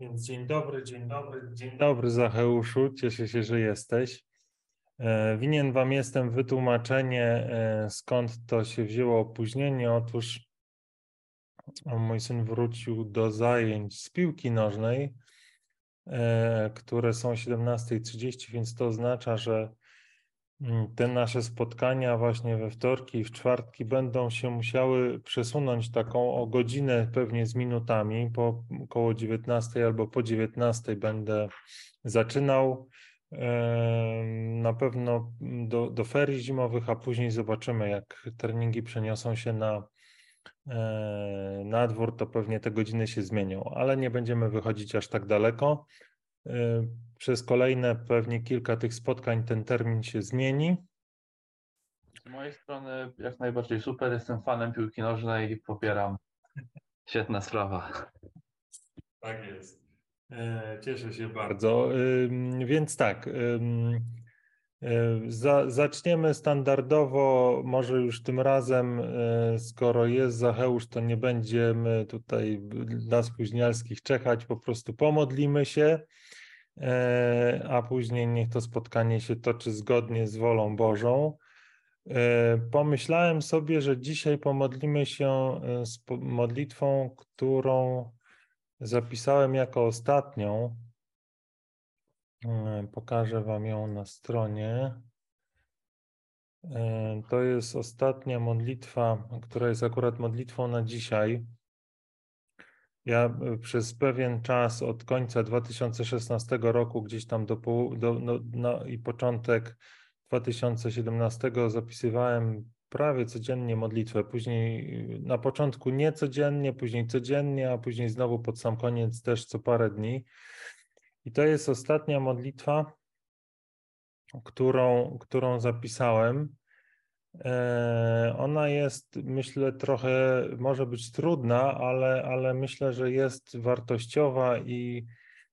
Więc dzień dobry, dzień dobry, dzień dobry Zacheuszu, cieszę się, że jesteś. E, winien Wam jestem wytłumaczenie, e, skąd to się wzięło opóźnienie. Otóż mój syn wrócił do zajęć z piłki nożnej, e, które są 17.30, więc to oznacza, że te nasze spotkania właśnie we wtorki i w czwartki będą się musiały przesunąć taką o godzinę pewnie z minutami. Po około 19 albo po 19 będę zaczynał. Na pewno do, do ferii zimowych, a później zobaczymy, jak treningi przeniosą się na, e, na dwór, to pewnie te godziny się zmienią, ale nie będziemy wychodzić aż tak daleko. E, przez kolejne pewnie kilka tych spotkań ten termin się zmieni. Z mojej strony jak najbardziej super. Jestem fanem piłki nożnej i popieram. Świetna sprawa. Tak jest. E, cieszę się bardzo. Więc tak. E, zaczniemy standardowo, może już tym razem, e, skoro jest Zacheusz, to nie będziemy tutaj dla spóźnialskich czekać, po prostu pomodlimy się. E, a później niech to spotkanie się toczy zgodnie z wolą Bożą. E, pomyślałem sobie, że dzisiaj pomodlimy się e, z modlitwą, którą zapisałem jako ostatnią. Pokażę Wam ją na stronie. To jest ostatnia modlitwa, która jest akurat modlitwą na dzisiaj. Ja e, przez pewien czas od końca 2016 roku, gdzieś tam do, do no, no, i początek 2017 zapisywałem prawie codziennie modlitwę. Później na początku nie codziennie, później codziennie, a później znowu pod sam koniec też co parę dni. I to jest ostatnia modlitwa, którą, którą zapisałem. E, ona jest, myślę, trochę może być trudna, ale, ale myślę, że jest wartościowa i,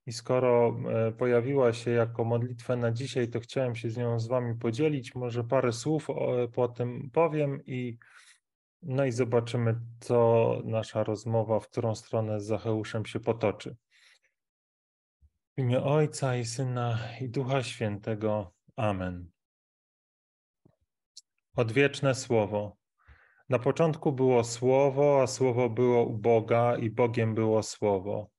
i skoro e, pojawiła się jako modlitwa na dzisiaj, to chciałem się z nią z Wami podzielić. Może parę słów po tym powiem i no i zobaczymy, co nasza rozmowa, w którą stronę z Zacheuszem się potoczy. W imię Ojca i Syna i Ducha Świętego. Amen. Odwieczne Słowo. Na początku było Słowo, a Słowo było u Boga i Bogiem było Słowo.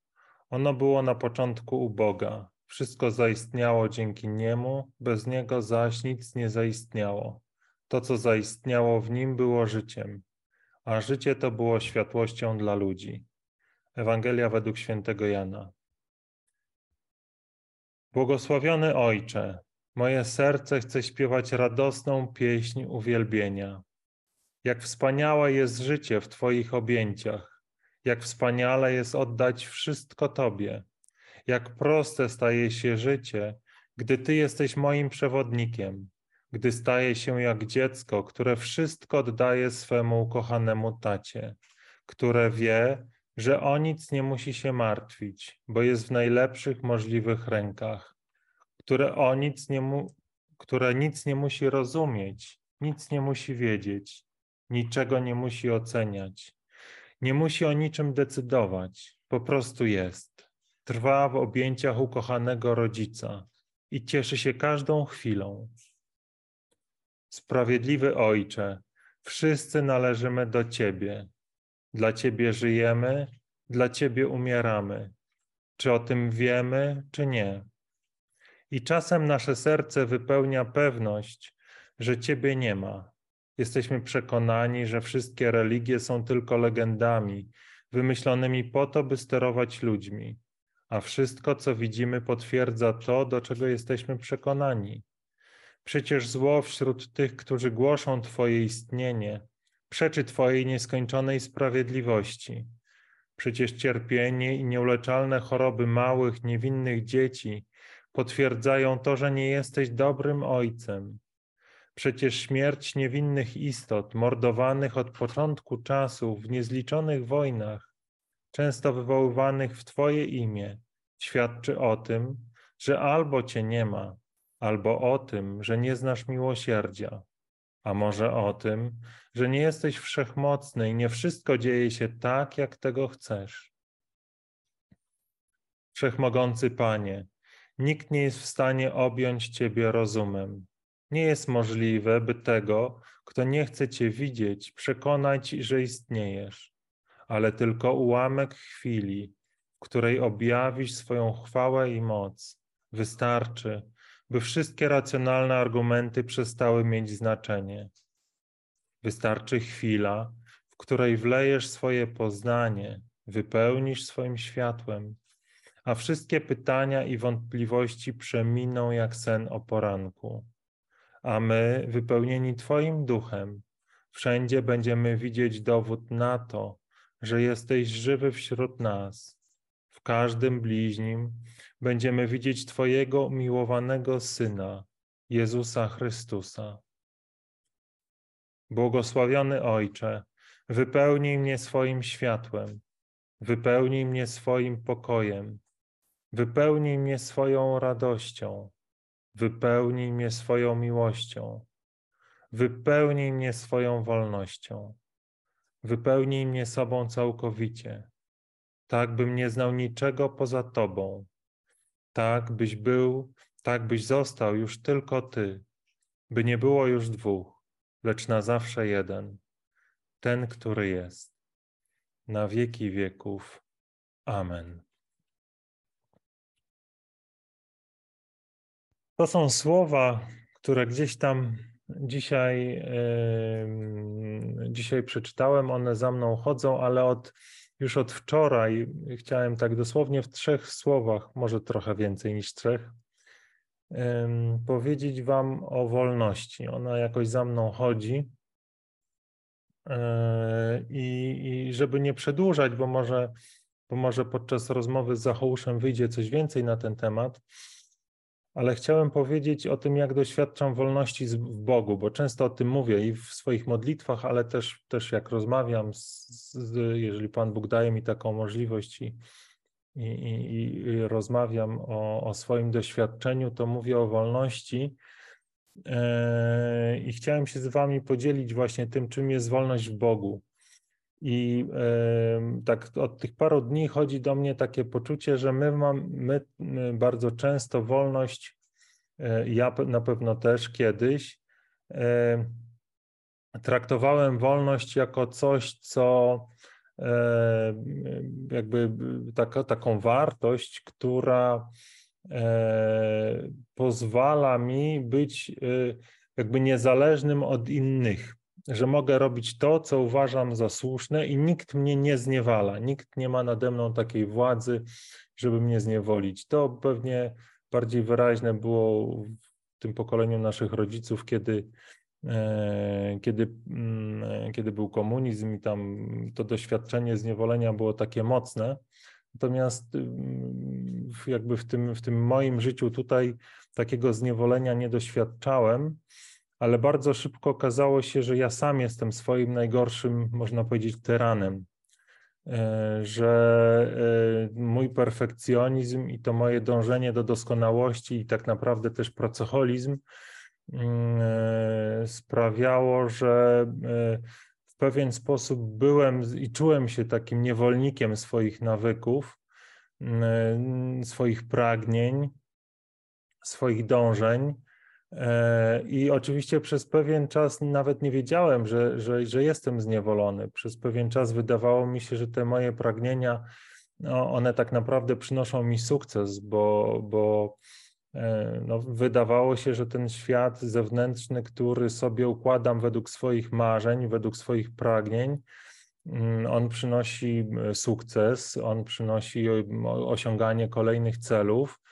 Ono było na początku u Boga. Wszystko zaistniało dzięki Niemu, bez Niego zaś nic nie zaistniało. To, co zaistniało w Nim, było życiem, a życie to było światłością dla ludzi. Ewangelia według świętego Jana. Błogosławiony Ojcze, Moje serce chce śpiewać radosną pieśń uwielbienia. Jak wspaniałe jest życie w Twoich objęciach, jak wspaniale jest oddać wszystko Tobie, jak proste staje się życie, gdy Ty jesteś moim przewodnikiem, gdy staje się jak dziecko, które wszystko oddaje swemu ukochanemu tacie, które wie, że o nic nie musi się martwić, bo jest w najlepszych możliwych rękach które o nic nie mu, które nic nie musi rozumieć, nic nie musi wiedzieć, niczego nie musi oceniać, nie musi o niczym decydować, po prostu jest. Trwa w objęciach ukochanego rodzica i cieszy się każdą chwilą. Sprawiedliwy Ojcze, wszyscy należymy do Ciebie. Dla Ciebie żyjemy, dla Ciebie umieramy. Czy o tym wiemy, czy nie? I czasem nasze serce wypełnia pewność, że Ciebie nie ma. Jesteśmy przekonani, że wszystkie religie są tylko legendami, wymyślonymi po to, by sterować ludźmi, a wszystko, co widzimy, potwierdza to, do czego jesteśmy przekonani. Przecież zło wśród tych, którzy głoszą Twoje istnienie, przeczy Twojej nieskończonej sprawiedliwości. Przecież cierpienie i nieuleczalne choroby małych, niewinnych dzieci potwierdzają to, że nie jesteś dobrym ojcem. Przecież śmierć niewinnych istot, mordowanych od początku czasu w niezliczonych wojnach, często wywoływanych w Twoje imię, świadczy o tym, że albo Cię nie ma, albo o tym, że nie znasz miłosierdzia, a może o tym, że nie jesteś wszechmocny i nie wszystko dzieje się tak, jak tego chcesz. Wszechmogący Panie, nikt nie jest w stanie objąć Ciebie rozumem. Nie jest możliwe, by tego, kto nie chce Cię widzieć, przekonać, że istniejesz, ale tylko ułamek chwili, w której objawisz swoją chwałę i moc, wystarczy, by wszystkie racjonalne argumenty przestały mieć znaczenie. Wystarczy chwila, w której wlejesz swoje poznanie, wypełnisz swoim światłem, a wszystkie pytania i wątpliwości przeminą jak sen o poranku. A my, wypełnieni Twoim duchem, wszędzie będziemy widzieć dowód na to, że jesteś żywy wśród nas. W każdym bliźnim będziemy widzieć Twojego umiłowanego Syna, Jezusa Chrystusa. Błogosławiony Ojcze, wypełnij mnie swoim światłem, wypełnij mnie swoim pokojem, wypełnij mnie swoją radością, wypełnij mnie swoją miłością, wypełnij mnie swoją wolnością, wypełnij mnie sobą całkowicie, tak bym nie znał niczego poza Tobą, tak byś był, tak byś został już tylko Ty, by nie było już dwóch, lecz na zawsze jeden, ten, który jest, na wieki wieków. Amen. To są słowa, które gdzieś tam dzisiaj, dzisiaj przeczytałem. One za mną chodzą, ale od, już od wczoraj chciałem tak dosłownie w trzech słowach, może trochę więcej niż trzech, powiedzieć Wam o wolności. Ona jakoś za mną chodzi. Yy, I, żeby nie przedłużać, bo może, bo może podczas rozmowy z Zachouszem wyjdzie coś więcej na ten temat, ale chciałem powiedzieć o tym, jak doświadczam wolności w Bogu, bo często o tym mówię i w swoich modlitwach, ale też, też jak rozmawiam, z, z, jeżeli Pan Bóg daje mi taką możliwość i, i, i, i rozmawiam o, o, swoim doświadczeniu, to mówię o wolności. E, I chciałem się z Wami podzielić właśnie tym, czym jest wolność w Bogu. I tak od tych paru dni chodzi do mnie takie poczucie, że my mamy bardzo często wolność, e, ja na pewno też kiedyś, traktowałem wolność jako coś, co jakby taka, taką wartość, która e, pozwala mi być e, jakby niezależnym od innych że mogę robić to, co uważam za słuszne i nikt mnie nie zniewala, nikt nie ma nade mną takiej władzy, żeby mnie zniewolić. To pewnie bardziej wyraźne było w tym pokoleniu naszych rodziców, kiedy, e, kiedy, mm, kiedy był komunizm i tam to doświadczenie zniewolenia było takie mocne. Natomiast mm, jakby w tym, w tym moim życiu tutaj takiego zniewolenia nie doświadczałem ale bardzo szybko okazało się, że ja sam jestem swoim najgorszym, można powiedzieć, tyranem. E, że e, mój perfekcjonizm i to moje dążenie do doskonałości i tak naprawdę też pracoholizm mm, e, sprawiało, że w pewien sposób byłem i czułem się takim niewolnikiem swoich nawyków, mm, swoich pragnień, swoich dążeń I oczywiście przez pewien czas nawet nie wiedziałem, że, że, że jestem zniewolony. Przez pewien czas wydawało mi się, że te moje pragnienia, no, one tak naprawdę przynoszą mi sukces, bo, bo e, no, wydawało się, że ten świat zewnętrzny, który sobie układam według swoich marzeń, według swoich pragnień, mm, on przynosi e, sukces, on przynosi osiąganie kolejnych celów e,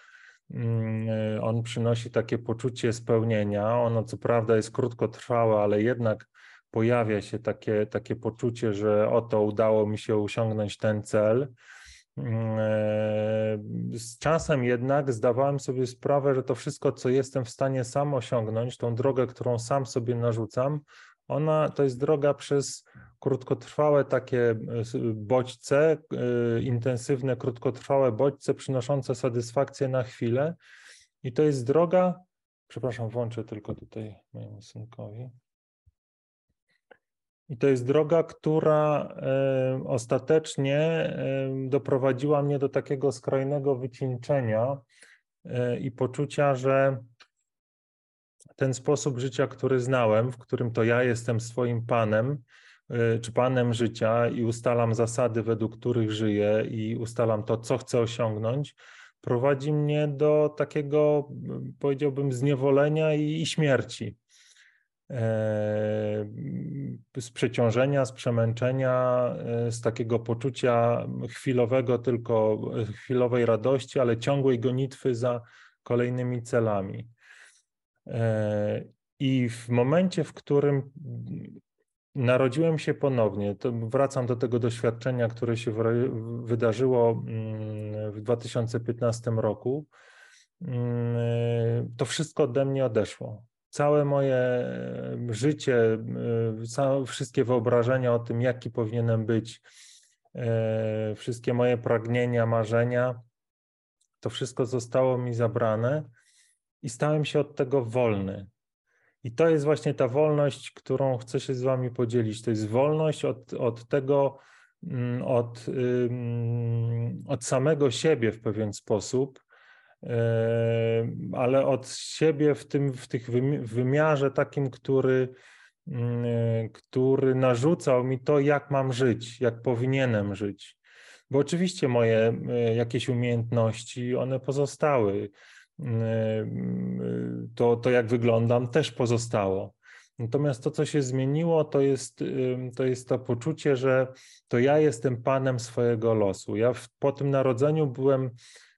on przynosi takie poczucie spełnienia. Ono co prawda jest krótkotrwałe, ale jednak pojawia się takie, takie poczucie, że oto udało mi się osiągnąć ten cel. Mm, e, z czasem jednak zdawałem sobie sprawę, że to wszystko, co jestem w stanie sam osiągnąć, tą drogę, którą sam sobie narzucam, ona to jest droga przez krótkotrwałe takie e, bodźce, e, intensywne, krótkotrwałe bodźce przynoszące satysfakcję na chwilę. I to jest droga, przepraszam, włączę tylko tutaj mojemu synkowi. I to jest droga, która e, ostatecznie doprowadziła mnie do takiego skrajnego wycieńczenia i poczucia, że ten sposób życia, który znałem, w którym to ja jestem swoim panem, czy panem życia i ustalam zasady, według których żyję i ustalam to, co chcę osiągnąć, prowadzi mnie do takiego, powiedziałbym, zniewolenia i, śmierci. E, z przeciążenia, z przemęczenia, e, z takiego poczucia chwilowego, tylko chwilowej radości, ale ciągłej gonitwy za kolejnymi celami. E, I w momencie, w którym narodziłem się ponownie, to wracam do tego doświadczenia, które się wydarzyło mm, w 2015 roku, mm, to wszystko ode mnie odeszło. Całe moje życie, całe, wszystkie wyobrażenia o tym, jaki powinienem być, e, wszystkie moje pragnienia, marzenia, to wszystko zostało mi zabrane i stałem się od tego wolny. I to jest właśnie ta wolność, którą chcę się z Wami podzielić. To jest wolność od, od tego, mm, od, od samego siebie w pewien sposób, ale od siebie w tym w tych wymiarze takim, który, mm, który narzucał mi to, jak mam żyć, jak powinienem żyć. Bo oczywiście moje e, jakieś umiejętności, one pozostały. To, to jak wyglądam, też pozostało. Natomiast to, co się zmieniło, to jest, to jest to poczucie, że to ja jestem panem swojego losu. Ja w, po tym narodzeniu byłem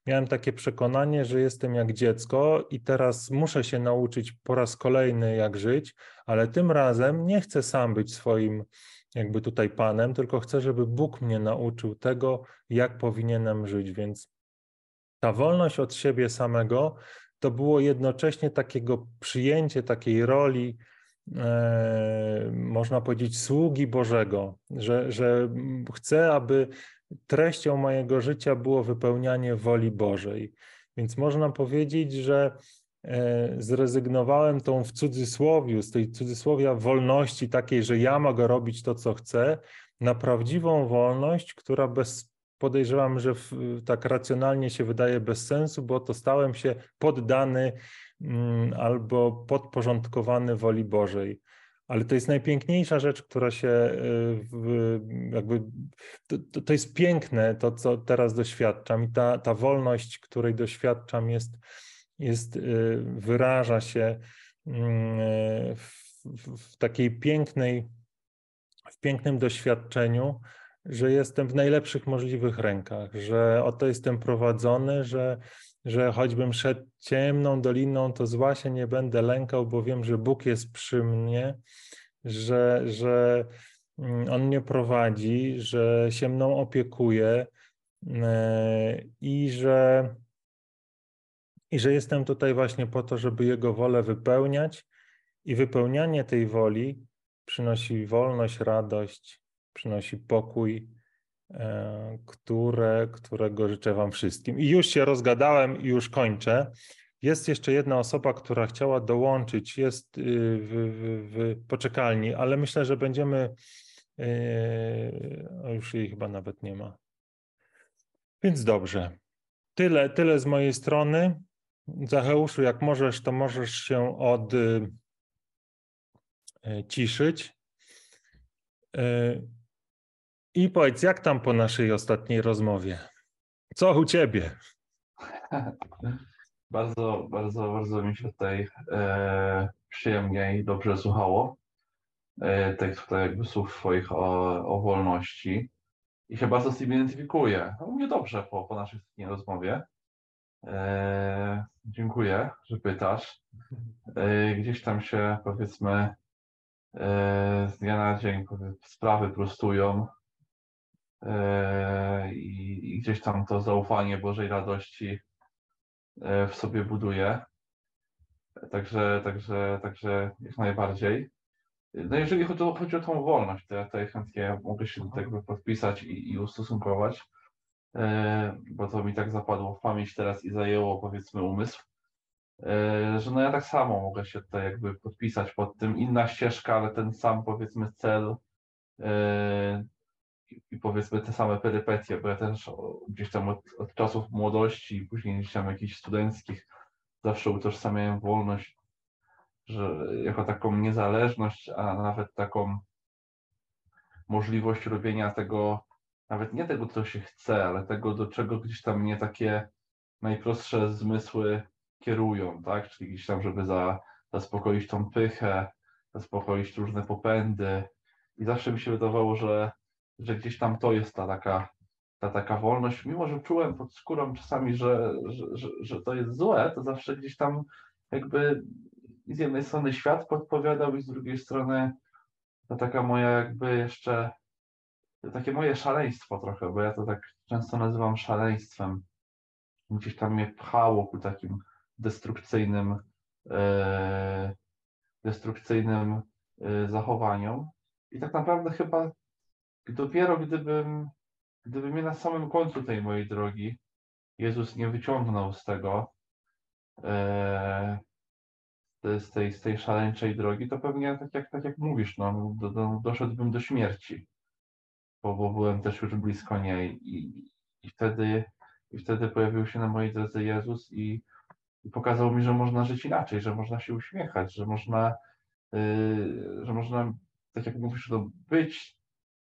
miałem takie przekonanie, że jestem jak dziecko i teraz muszę się nauczyć po raz kolejny, jak żyć, ale tym razem nie chcę sam być swoim, jakby tutaj panem, tylko chcę, żeby Bóg mnie nauczył tego, jak powinienem żyć. Więc ta wolność od siebie samego to było jednocześnie takiego przyjęcie takiej roli, e, można powiedzieć, sługi Bożego, że, że chcę, aby treścią mojego życia było wypełnianie woli Bożej. Więc można powiedzieć, że e, zrezygnowałem tą w cudzysłowiu, z tej cudzysłowia wolności takiej, że ja mogę robić to, co chcę, na prawdziwą wolność, która bez, podejrzewam, że w, tak racjonalnie się wydaje bez sensu, bo to stałem się poddany mm, albo podporządkowany woli Bożej ale to jest najpiękniejsza rzecz, która się y, jakby. To, to, jest piękne, to co teraz doświadczam, i ta, ta wolność, której doświadczam, jest, jest y, wyraża się mm, w, w takiej pięknej, w pięknym doświadczeniu, że jestem w najlepszych możliwych rękach, że oto jestem prowadzony, że że choćbym szedł ciemną doliną, to zła się nie będę lękał, bo wiem, że Bóg jest przy mnie, że, że mm, On mnie prowadzi, że się mną opiekuje e, i że, i że jestem tutaj właśnie po to, żeby Jego wolę wypełniać. I wypełnianie tej woli przynosi wolność, radość, przynosi pokój, E, które, którego życzę Wam wszystkim. I już się rozgadałem i już kończę. Jest jeszcze jedna osoba, która chciała dołączyć, jest y, w, w, w poczekalni, ale myślę, że będziemy. O, już jej chyba nawet nie ma. Więc dobrze. Tyle, tyle z mojej strony. Zacheuszu, jak możesz, to możesz się odciszyć. I powiedz, jak tam po naszej ostatniej rozmowie? Co u ciebie? bardzo, bardzo, bardzo mi się tutaj e, przyjemnie i dobrze słuchało e, tych tutaj jakby słów swoich o, o wolności. I się bardzo z tym identyfikuję. No, mnie dobrze po, po naszej ostatniej rozmowie. E, dziękuję, że pytasz. E, gdzieś tam się powiedzmy e, z dnia na dzień sprawy prostują i, i gdzieś tam to zaufanie Bożej radości e, w sobie buduje. Także, także, także jak najbardziej. No jeżeli chodzi o, chodzi o tą wolność, to ja tutaj chętnie mogę się do tego podpisać i, i ustosunkować, e, bo to mi tak zapadło w pamięć teraz i zajęło powiedzmy umysł, że no ja tak samo mogę się tutaj jakby podpisać pod tym. Inna ścieżka, ale ten sam powiedzmy cel, e, i powiedzmy te same perypetie, bo ja też gdzieś tam od, od czasów młodości i później gdzieś tam jakichś studenckich zawsze utożsamiałem wolność że jako taką niezależność, a nawet taką możliwość robienia tego, nawet nie tego, co się chce, ale tego, do czego gdzieś tam mnie takie najprostsze zmysły kierują, tak? Czyli gdzieś tam, żeby za, zaspokoić tą pychę, zaspokoić różne popędy. I zawsze mi się wydawało, że, że gdzieś tam to jest ta taka, ta taka wolność. Mimo, że czułem pod skórą czasami, że, że, że, że to jest złe, to zawsze gdzieś tam jakby z jednej strony świat podpowiadał i z drugiej strony to taka moja jakby jeszcze takie moje szaleństwo trochę, bo ja to tak często nazywam szaleństwem. Gdzieś tam mnie pchało ku takim destrukcyjnym, e, destrukcyjnym e, zachowaniom. I tak naprawdę chyba dopiero gdybym, gdyby mnie na samym końcu tej mojej drogi Jezus nie wyciągnął z tego, e, z tej, z tej szaleńczej drogi, to pewnie tak jak, tak jak mówisz, no, do, do, doszedłbym do śmierci, bo, bo byłem też już blisko niej i, i, wtedy, i wtedy pojawił się na mojej drodze Jezus i, i pokazał mi, że można żyć inaczej, że można się uśmiechać, że można, yy, że można, tak jak mówisz, no, być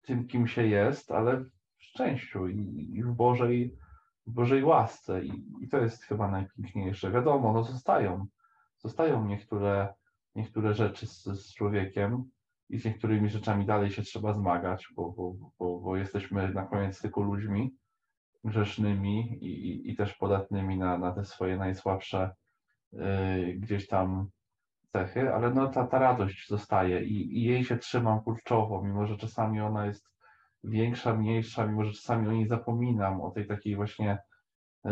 tym, kim się jest, ale w szczęściu i, i w Bożej, w Bożej łasce I, i to jest chyba najpiękniejsze. Wiadomo, no zostają zostają niektóre, niektóre rzeczy z, z człowiekiem i z niektórymi rzeczami dalej się trzeba zmagać, bo, bo, bo, bo jesteśmy na koniec tylko ludźmi grzesznymi i, i, i też podatnymi na, na te swoje najsłabsze yy, gdzieś tam cechy, ale no ta, ta radość zostaje i, i jej się trzymam kurczowo, mimo że czasami ona jest większa, mniejsza, mimo że czasami o niej zapominam, o tej takiej właśnie yy,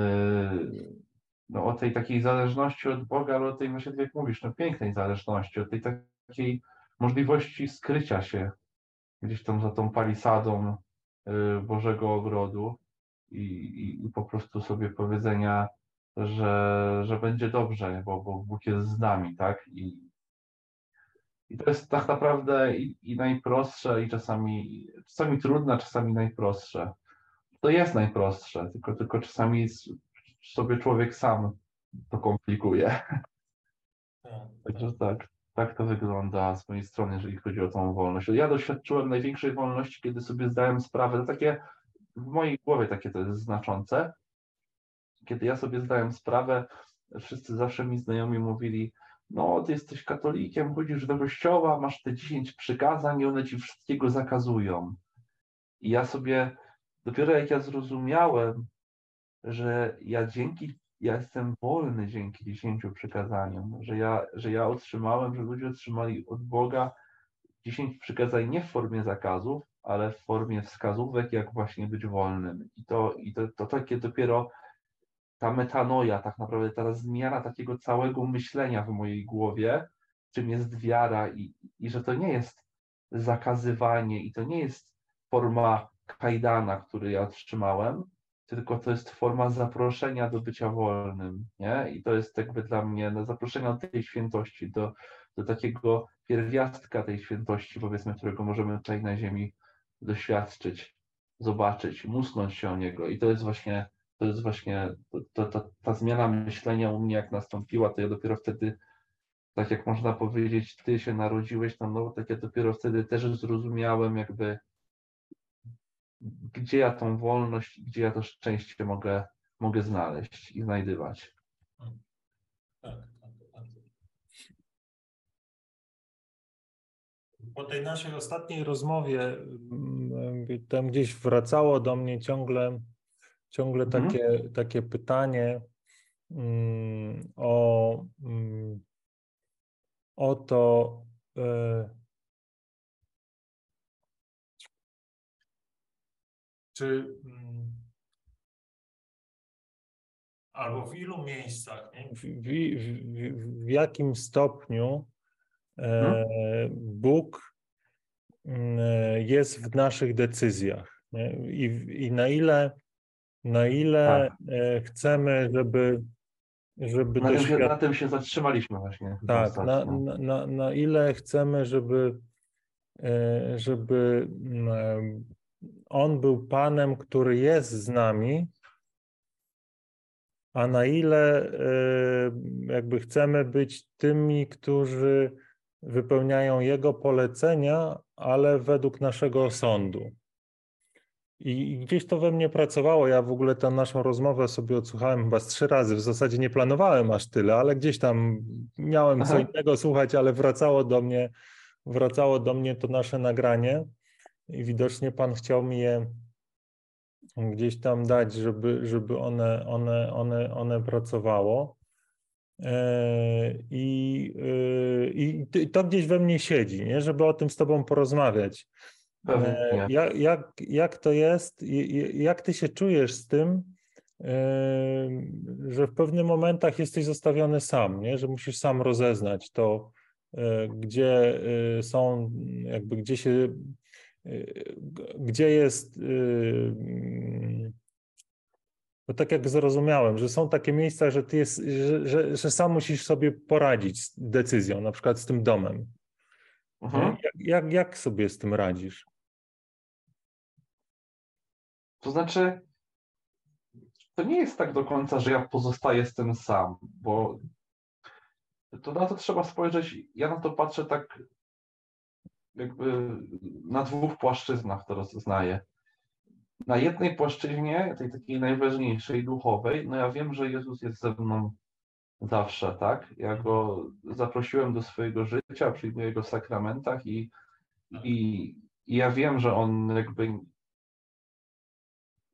no, o tej takiej zależności od Boga, ale o tej właśnie, tak jak mówisz, no, pięknej zależności, o tej takiej możliwości skrycia się gdzieś tam za tą palisadą y, Bożego Ogrodu i, i, i, po prostu sobie powiedzenia, że, że będzie dobrze, bo, bo Bóg jest z nami, tak? I, i to jest tak naprawdę i, i najprostsze, i czasami, czasami trudne, czasami najprostsze. To jest najprostsze, tylko, tylko czasami sobie człowiek sam to komplikuje. Tak. Także tak, tak to wygląda z mojej strony, jeżeli chodzi o tą wolność. Ja doświadczyłem największej wolności, kiedy sobie zdałem sprawę, to takie w mojej głowie takie to jest znaczące. Kiedy ja sobie zdałem sprawę, wszyscy zawsze mi znajomi mówili, no ty jesteś katolikiem, chodzisz do kościoła, masz te 10 przykazań i one ci wszystkiego zakazują. I ja sobie, dopiero jak ja zrozumiałem, że ja dzięki, ja jestem wolny dzięki dziesięciu przykazaniom, że ja, że ja otrzymałem, że ludzie otrzymali od Boga dziesięć przykazań nie w formie zakazów, ale w formie wskazówek, jak właśnie być wolnym. I to, i to, to takie dopiero ta metanoja, tak naprawdę ta zmiana takiego całego myślenia w mojej głowie, czym jest wiara i, i że to nie jest zakazywanie i to nie jest forma kajdana, który ja otrzymałem, tylko to jest forma zaproszenia do bycia wolnym, nie? I to jest jakby dla mnie no, zaproszenia do tej świętości, do, do takiego pierwiastka tej świętości, powiedzmy, którego możemy tutaj na ziemi doświadczyć, zobaczyć, musnąć się o niego. I to jest właśnie, to jest właśnie to, ta zmiana myślenia u mnie, jak nastąpiła, to ja dopiero wtedy, tak jak można powiedzieć, ty się narodziłeś tam, no tak ja dopiero wtedy też zrozumiałem jakby gdzie ja tą wolność, gdzie ja to szczęście mogę, mogę znaleźć i znajdywać. Tak, tak, tak. Po tej naszej ostatniej rozmowie mm, tam gdzieś wracało do mnie ciągle, ciągle mhm. takie, takie pytanie mm, o, mm, o to, e, czy mm, albo w ilu miejscach, w, w, w, w, jakim stopniu e, hmm? Bóg mm, e, jest w naszych decyzjach I, I, na ile, na ile tak. e, chcemy, żeby żeby na, się, na tym się zatrzymaliśmy właśnie. Tak, na, na, na ile chcemy, żeby żeby mm, On był Panem, który jest z nami, a na ile jakby chcemy być tymi, którzy wypełniają Jego polecenia, ale według naszego sądu. I gdzieś to we mnie pracowało. Ja w ogóle tę naszą rozmowę sobie odsłuchałem chyba z trzy razy. W zasadzie nie planowałem aż tyle, ale gdzieś tam miałem Aha. co innego słuchać, ale wracało do mnie, wracało do mnie to nasze nagranie i widocznie Pan chciał mi je gdzieś tam dać, żeby, żeby one, one, one, one pracowało. E, I, e, I to gdzieś we mnie siedzi, nie? żeby o tym z Tobą porozmawiać. E, jak, jak, jak to jest, jak ty się czujesz z tym, że w pewnych momentach jesteś zostawiony sam, nie? że musisz sam rozeznać to, gdzie są, jakby gdzie się, gdzie jest bo tak jak zrozumiałem, że są takie miejsca, że ty jest, że, że, że sam musisz sobie poradzić z decyzją, na przykład z tym domem. Mhm. Jak, jak, jak sobie z tym radzisz? To znaczy, to nie jest tak do końca, że ja pozostaję z tym sam, bo to na to trzeba spojrzeć. Ja na to patrzę tak jakby na dwóch płaszczyznach to rozeznaję na jednej płaszczyźnie, tej takiej najważniejszej, duchowej, no ja wiem, że Jezus jest ze mną zawsze, tak? Ja go zaprosiłem do swojego życia, przyjmuję go w sakramentach i, i, i ja wiem, że on jakby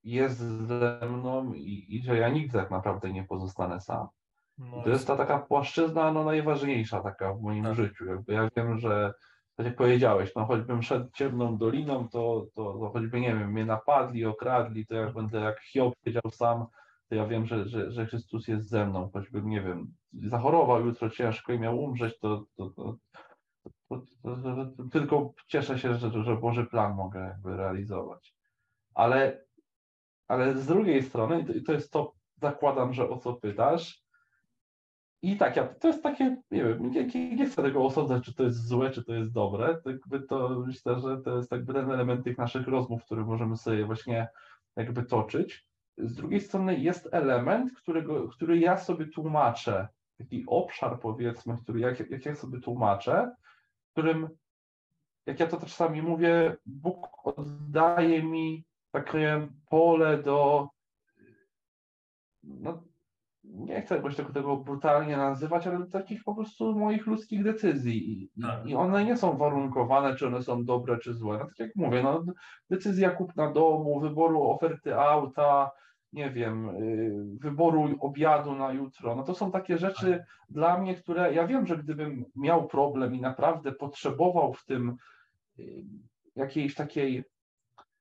jest ze mną i, i że ja nigdy tak naprawdę nie pozostanę sam. No to jest ta taka płaszczyzna no, najważniejsza taka w moim tak. życiu. Jakby ja wiem, że tak jak powiedziałeś, no choćbym szedł ciemną doliną, to, to, to choćby, nie wiem, mnie napadli, okradli, to jak będę jak Hiob siedział sam, to ja wiem, że, że, że Chrystus jest ze mną, choćbym, nie wiem, zachorował jutro ciężko i miał umrzeć, to, to, to, to tylko cieszę się, że, że Boży plan mogę jakby realizować. Ale, ale z drugiej strony, i to jest to, zakładam, że o co pytasz, i tak, ja, to jest takie, nie wiem, nie, nie, chcę tego osądzać, czy to jest złe, czy to jest dobre. To, jakby to myślę, że to jest jakby ten element tych naszych rozmów, które możemy sobie właśnie jakby toczyć. Z drugiej strony jest element, którego, który ja sobie tłumaczę, taki obszar powiedzmy, który jak, jak ja sobie tłumaczę, którym, jak ja to czasami mówię, Bóg oddaje mi takie pole do no, nie chcę jakoś tego, tego brutalnie nazywać, ale takich po prostu moich ludzkich decyzji. I, tak. I, one nie są warunkowane, czy one są dobre, czy złe. No tak jak mówię, no, decyzja kupna domu, wyboru oferty auta, nie wiem, y, wyboru obiadu na jutro. No to są takie rzeczy tak. dla mnie, które ja wiem, że gdybym miał problem i naprawdę potrzebował w tym y, jakiejś takiej,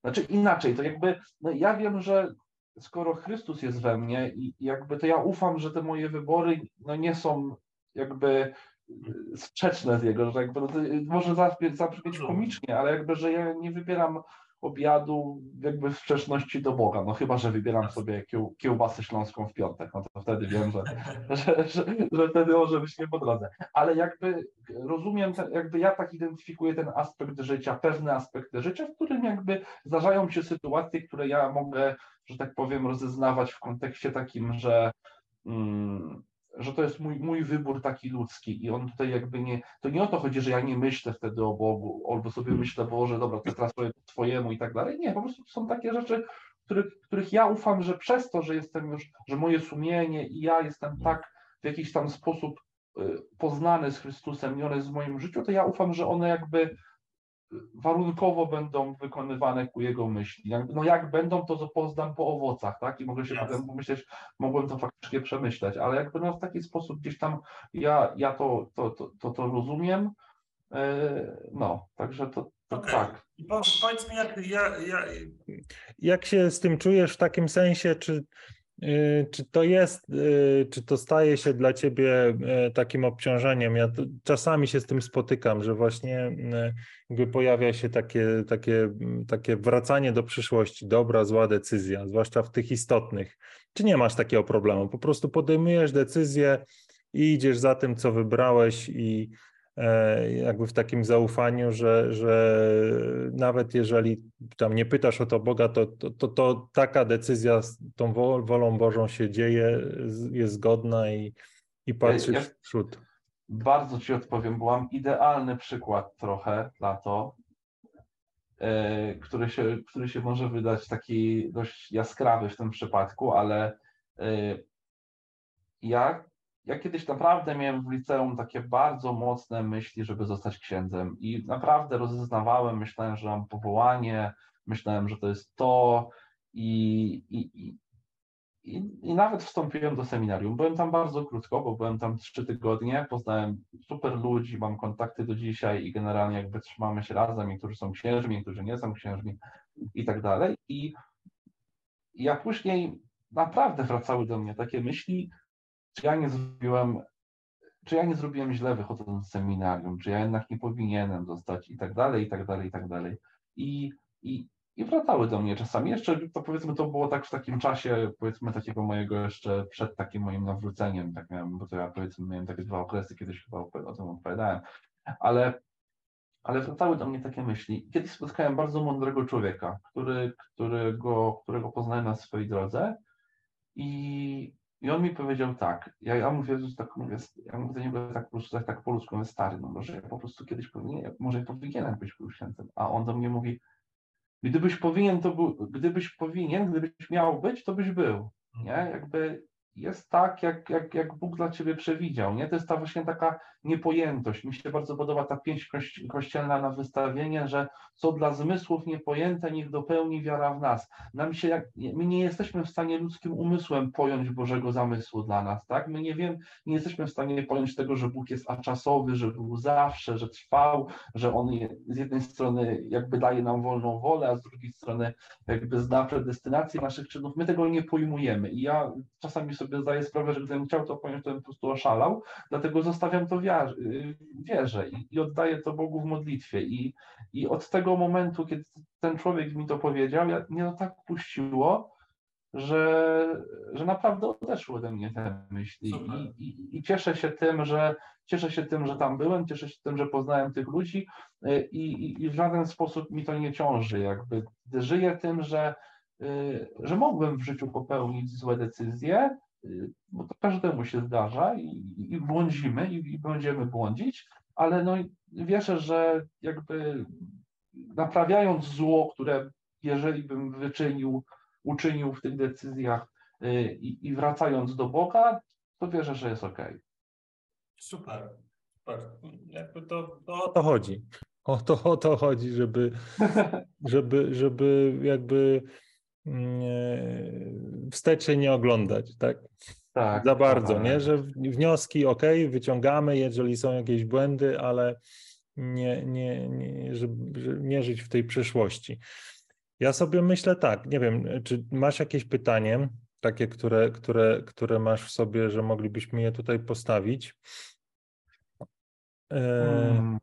znaczy inaczej, to jakby, no ja wiem, że skoro Chrystus jest we mnie i jakby to ja ufam, że te moje wybory no nie są jakby sprzeczne z jego, że jakby, no może zabrzmieć komicznie, ale jakby, że ja nie wybieram obiadu jakby w sprzeczności do Boga, no chyba, że wybieram sobie kieł, kiełbasę śląską w piątek, no to wtedy wiem, że, że, że, że wtedy może być nie po drodze. Ale jakby rozumiem, jakby ja tak identyfikuję ten aspekt życia, pewne aspekty życia, w którym jakby zdarzają się sytuacje, które ja mogę, że tak powiem, rozeznawać w kontekście takim, że mm, że to jest mój, mój wybór taki ludzki i on tutaj jakby nie, to nie o to chodzi, że ja nie myślę wtedy o Bogu, albo sobie hmm. myślę, Boże, dobra, to teraz powiem twojemu i tak dalej. Nie, po prostu są takie rzeczy, których, których ja ufam, że przez to, że jestem już, że moje sumienie i ja jestem tak w jakiś tam sposób y, poznany z Chrystusem i one jest w moim życiu, to ja ufam, że one jakby warunkowo będą wykonywane ku jego myśli. No jak będą, to poznam po owocach, tak? I mogę się potem pomyśleć, mogłem to faktycznie przemyśleć, ale jakby no w taki sposób gdzieś tam ja, ja to, to, to, to, to rozumiem. E, no, także to, to okay. tak. Powiedz mi, jak, ja, ja, jak się z tym czujesz w takim sensie, czy czy to jest, y, czy to staje się dla ciebie y, takim obciążeniem? Ja czasami się z tym spotykam, że właśnie jakby pojawia się takie, takie, takie wracanie do przyszłości, dobra, zła decyzja, zwłaszcza w tych istotnych. Czy nie masz takiego problemu? Po prostu podejmujesz decyzję i idziesz za tym, co wybrałeś i, jakby w takim zaufaniu, że, że nawet jeżeli tam nie pytasz o to Boga, to, to, to, to taka decyzja z tą wolą Bożą się dzieje, jest zgodna i, i patrzysz ja, w przód. Bardzo Ci odpowiem, byłam idealny przykład trochę na to, E, który się, który się może wydać taki dość jaskrawy w tym przypadku, ale e, ja, ja kiedyś naprawdę miałem w liceum takie bardzo mocne myśli, żeby zostać księdzem i naprawdę rozeznawałem, myślałem, że mam powołanie, myślałem, że to jest to i, i, i, I, nawet wstąpiłem do seminarium. Byłem tam bardzo krótko, bo byłem tam trzy tygodnie. Poznałem super ludzi, mam kontakty do dzisiaj i generalnie jakby trzymamy się razem. Niektórzy są księżmi, niektórzy nie są księżmi i tak dalej. I ja później naprawdę wracały do mnie takie myśli, czy ja nie zrobiłem, czy ja nie zrobiłem źle wychodząc z seminarium, czy ja jednak nie powinienem zostać i tak dalej, i tak dalej, i tak dalej. I, i, i wracały do mnie czasami. Jeszcze to powiedzmy to było tak w takim czasie, powiedzmy takiego mojego jeszcze przed takim moim nawróceniem, tak miałem, bo to ja powiedzmy miałem takie dwa okresy, kiedyś chyba o tym opowiadałem, ale, ale wracały do mnie takie myśli. Kiedyś spotkałem bardzo mądrego człowieka, który, którego, którego poznałem na swojej drodze i, i on mi powiedział tak, ja, ja mówię, że tak mówię, ja mówię do niego tak po prostu tak, tak po ludzku, mówię, stary, no może ja po prostu kiedyś powinien, może powinienem być był świętym, a on do mnie mówi, Gdybyś powinien, to był, gdybyś powinien, gdybyś miał być, to byś był. Nie? Jakby jest tak, jak, jak, jak Bóg dla ciebie przewidział. Nie? To jest ta właśnie taka niepojętość. Mi się bardzo podoba ta pięść kościelna na wystawienie, że co dla zmysłów niepojęte, niech dopełni wiara w nas. Nam się, jak, my nie jesteśmy w stanie ludzkim umysłem pojąć Bożego zamysłu dla nas. Tak? My nie wiem, nie jesteśmy w stanie pojąć tego, że Bóg jest aczasowy, że był zawsze, że trwał, że On z jednej strony jakby daje nam wolną wolę, a z drugiej strony jakby zna predestynację naszych czynów. My tego nie pojmujemy. I ja czasami sobie zdaję sprawę, że gdybym chciał to pojąć, to bym po prostu oszalał, dlatego zostawiam to wierze i, i oddaję to Bogu w modlitwie. I, I od tego momentu, kiedy ten człowiek mi to powiedział, ja, mnie to tak puściło, że, że naprawdę odeszły ode mnie te myśli. I, i, I, cieszę się tym, że cieszę się tym, że tam byłem, cieszę się tym, że poznałem tych ludzi i, i w żaden sposób mi to nie ciąży. Jakby żyję tym, że, że mogłem w życiu popełnić złe decyzje, Y, bo to każdemu się zdarza i, i błądzimy i, i, będziemy błądzić, ale no wierzę, że jakby naprawiając zło, które jeżeli bym wyczynił, uczynił w tych decyzjach y, i, i wracając do Boga, to wierzę, że jest ok. Super. Super. Jakby to, to o to chodzi. O to, o to chodzi, żeby, żeby, żeby jakby wstecznie nie oglądać, tak? Tak. Za bardzo, tak. nie? Że wnioski ok, wyciągamy, jeżeli są jakieś błędy, ale nie, nie, nie, żeby, nie żyć w tej przeszłości. Ja sobie myślę tak, nie wiem, czy masz jakieś pytanie, takie, które, które, które masz w sobie, że moglibyśmy je tutaj postawić? E, hmm.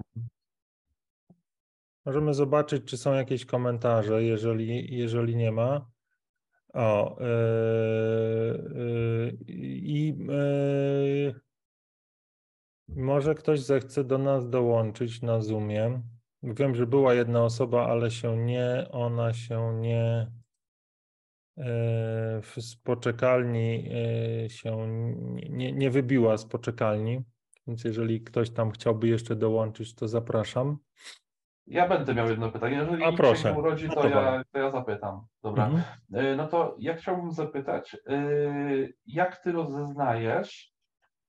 Możemy zobaczyć, czy są jakieś komentarze, jeżeli, jeżeli nie ma. O, yy, i yy, może ktoś zechce do nas dołączyć na Zoomie. Wiem, że była jedna osoba, ale się nie, ona się nie z poczekalni się nie, nie wybiła z poczekalni, więc jeżeli ktoś tam chciałby jeszcze dołączyć, to zapraszam. Ja będę miał jedno pytanie. Jeżeli A proszę. się urodzi, to, ja, to ja zapytam. Dobra. Mhm. Y, no to ja chciałbym zapytać, y, jak ty rozeznajesz,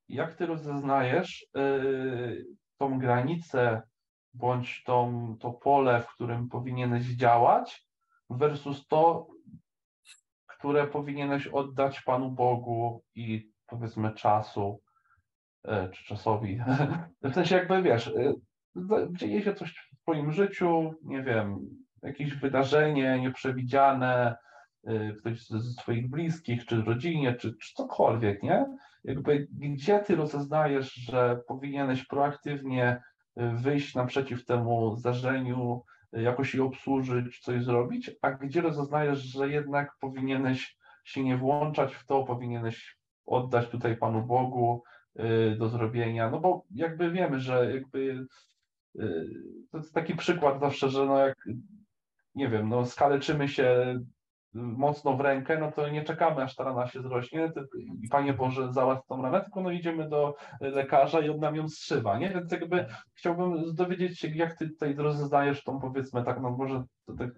jak ty rozeznajesz y, tą granicę bądź tą, to pole, w którym powinieneś działać, versus to, które powinieneś oddać Panu Bogu i powiedzmy czasu, czy czasowi. W sensie jakby wiesz, dzieje się coś Twoim życiu, nie wiem, jakieś wydarzenie nieprzewidziane, y, ktoś z Twoich bliskich, czy rodzinie, czy, czy cokolwiek, nie? Jakby gdzie Ty rozeznajesz, że powinieneś proaktywnie y, wyjść naprzeciw temu zdarzeniu, y, jakoś je obsłużyć, coś zrobić, a gdzie rozeznajesz, że jednak powinieneś się nie włączać w to, powinieneś oddać tutaj Panu Bogu, do zrobienia, no bo jakby wiemy, że jakby to jest taki przykład zawsze, że no jak nie wiem, no skaleczymy się mocno w rękę, no to nie czekamy, aż ta rana się zrośnie i Panie Boże załatw tą ranę, tylko no idziemy do lekarza i on nam ją strzywa, nie? Więc jakby chciałbym dowiedzieć się, jak Ty tutaj rozeznajesz tą powiedzmy tak, no może tak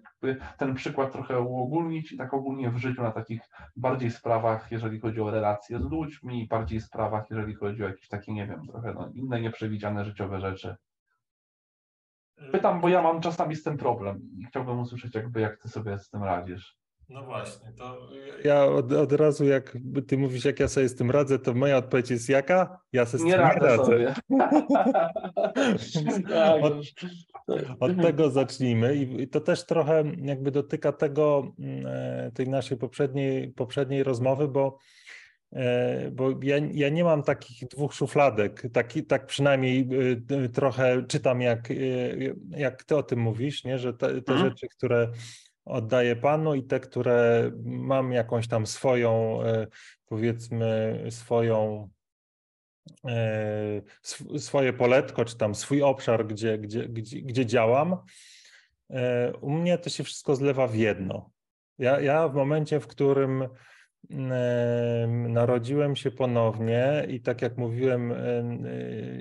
ten przykład trochę uogólnić i tak ogólnie w życiu na takich bardziej sprawach, jeżeli chodzi o relacje z ludźmi, bardziej sprawach, jeżeli chodzi o jakieś takie, nie wiem, trochę no, inne nieprzewidziane życiowe rzeczy. Pytam, bo ja mam czasami z tym problem i chciałbym usłyszeć jakby, jak Ty sobie z tym radzisz. No właśnie, to ja od, od razu jak ty mówisz, jak ja sobie z tym radzę, to moja odpowiedź jest jaka? Ja sobie z nie tym radzę. radzę. Sobie. Tak, od, od, tego zacznijmy i to też trochę jakby dotyka tego, mm, e, tej naszej poprzedniej, poprzedniej rozmowy, bo bo ja, ja nie mam takich dwóch szufladek, taki, tak przynajmniej e, trochę czytam, jak, jak ty o tym mówisz, nie? że te, te mhm. rzeczy, które oddaję Panu i te, które mam jakąś tam swoją, e, powiedzmy, swoją e, swoje poletko, czy tam swój obszar, gdzie, gdzie, gdzie, gdzie działam, e, u mnie to się wszystko zlewa w jedno. Ja, ja w momencie, w którym Narodziłem się ponownie i tak jak mówiłem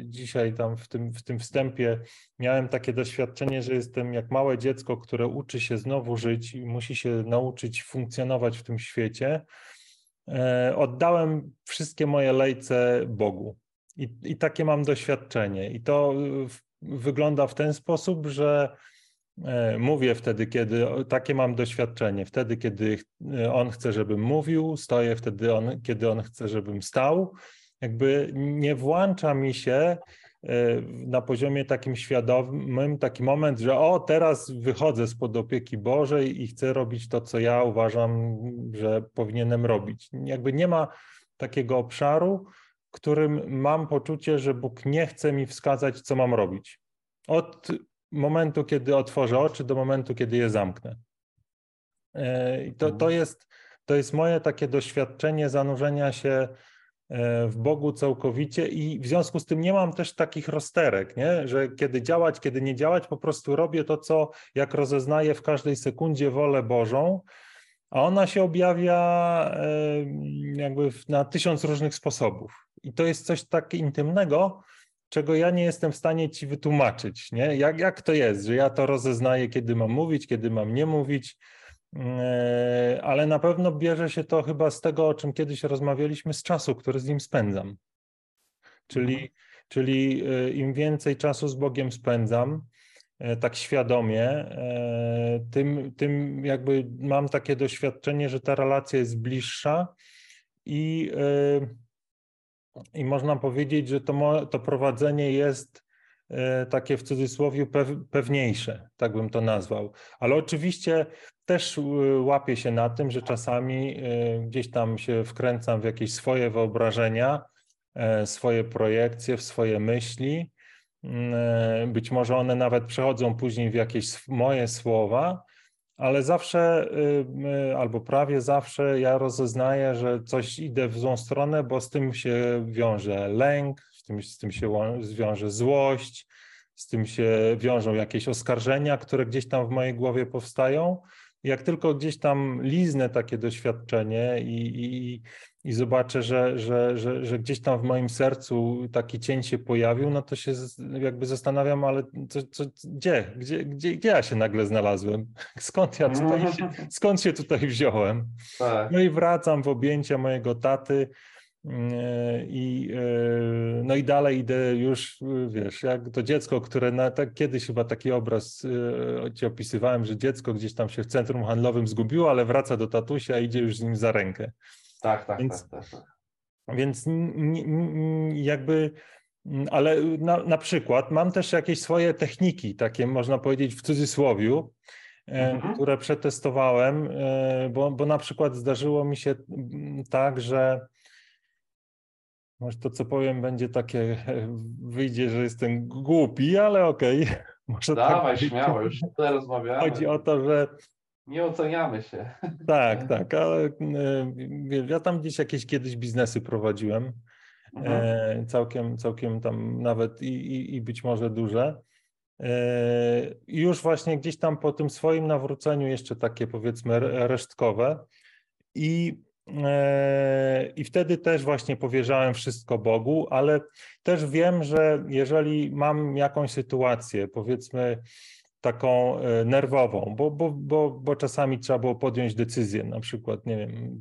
dzisiaj tam w tym, w tym wstępie, miałem takie doświadczenie, że jestem jak małe dziecko, które uczy się znowu żyć i musi się nauczyć funkcjonować w tym świecie. E, oddałem wszystkie moje lejce Bogu. I, i takie mam doświadczenie. I to wygląda w ten sposób, że mówię wtedy, kiedy takie mam doświadczenie, wtedy, kiedy e, on chce, żebym mówił, stoję wtedy, on, kiedy on chce, żebym stał. Jakby nie włącza mi się e, na poziomie takim świadomym taki moment, że o, teraz wychodzę spod opieki Bożej i chcę robić to, co ja uważam, że powinienem robić. Jakby nie ma takiego obszaru, którym mam poczucie, że Bóg nie chce mi wskazać, co mam robić. Od momentu, kiedy otworzę oczy, do momentu, kiedy je zamknę. E, I to, to, mhm. jest, to jest moje takie doświadczenie zanurzenia się e, w Bogu całkowicie i w związku z tym nie mam też takich rozterek, nie? że kiedy działać, kiedy nie działać, po prostu robię to, co jak rozeznaję w każdej sekundzie wolę Bożą, a ona się objawia e, jakby na tysiąc różnych sposobów. I to jest coś tak intymnego, czego ja nie jestem w stanie ci wytłumaczyć, nie? Jak, jak to jest, że ja to rozeznaję, kiedy mam mówić, kiedy mam nie mówić, e, ale na pewno bierze się to chyba z tego, o czym kiedyś rozmawialiśmy, z czasu, który z nim spędzam. Czyli, mhm. czyli e, im więcej czasu z Bogiem spędzam, e, tak świadomie, tym, tym jakby mam takie doświadczenie, że ta relacja jest bliższa i i można powiedzieć, że to, to prowadzenie jest e, takie w cudzysłowie pewniejsze, tak bym to nazwał. Ale oczywiście też e, łapię się na tym, że czasami e, gdzieś tam się wkręcam w jakieś swoje wyobrażenia, swoje projekcje, w swoje myśli. Mm, być może one nawet przechodzą później w jakieś moje słowa, ale zawsze y, albo prawie zawsze ja rozeznaję, że coś idę w złą stronę, bo z tym się wiąże lęk, z tym, z tym się wiąże złość, z tym się wiążą jakieś oskarżenia, które gdzieś tam w mojej głowie powstają. Jak tylko gdzieś tam liznę takie doświadczenie i, i, i zobaczę, że, że, że, że gdzieś tam w moim sercu taki cień się pojawił, no to się jakby zastanawiam, ale co, co, gdzie, gdzie, gdzie, gdzie ja się nagle znalazłem? Skąd ja tutaj się, skąd się tutaj wziąłem? Tak. No i wracam w objęcia mojego taty i, e, no i dalej idę już, wiesz, jak to dziecko, które na, tak, kiedyś chyba taki obraz e, ci opisywałem, że dziecko gdzieś tam się w centrum handlowym zgubiło, ale wraca do tatusia i idzie już z nim za rękę. Tak, tak, więc, tak, tak, tak. Więc jakby, ale na, na przykład mam też jakieś swoje techniki, takie można powiedzieć w cudzysłowiu, e, mhm. które przetestowałem, bo, bo na przykład zdarzyło mi się tak, że może to, co powiem, będzie takie, e, wyjdzie, że jestem głupi, ale okej. Okay. Może tak Dawaj, tak śmiało, już tutaj rozmawiamy. Chodzi o to, że nie oceniamy się. Tak, tak, ale ja tam gdzieś jakieś kiedyś biznesy prowadziłem mhm. całkiem, całkiem tam nawet i, i, i być może duże. Już właśnie gdzieś tam po tym swoim nawróceniu, jeszcze takie powiedzmy resztkowe. I i wtedy też właśnie powierzałem wszystko Bogu, ale też wiem, że jeżeli mam jakąś sytuację, powiedzmy taką e, nerwową, bo, bo, bo, bo czasami trzeba było podjąć decyzję, na przykład, nie wiem,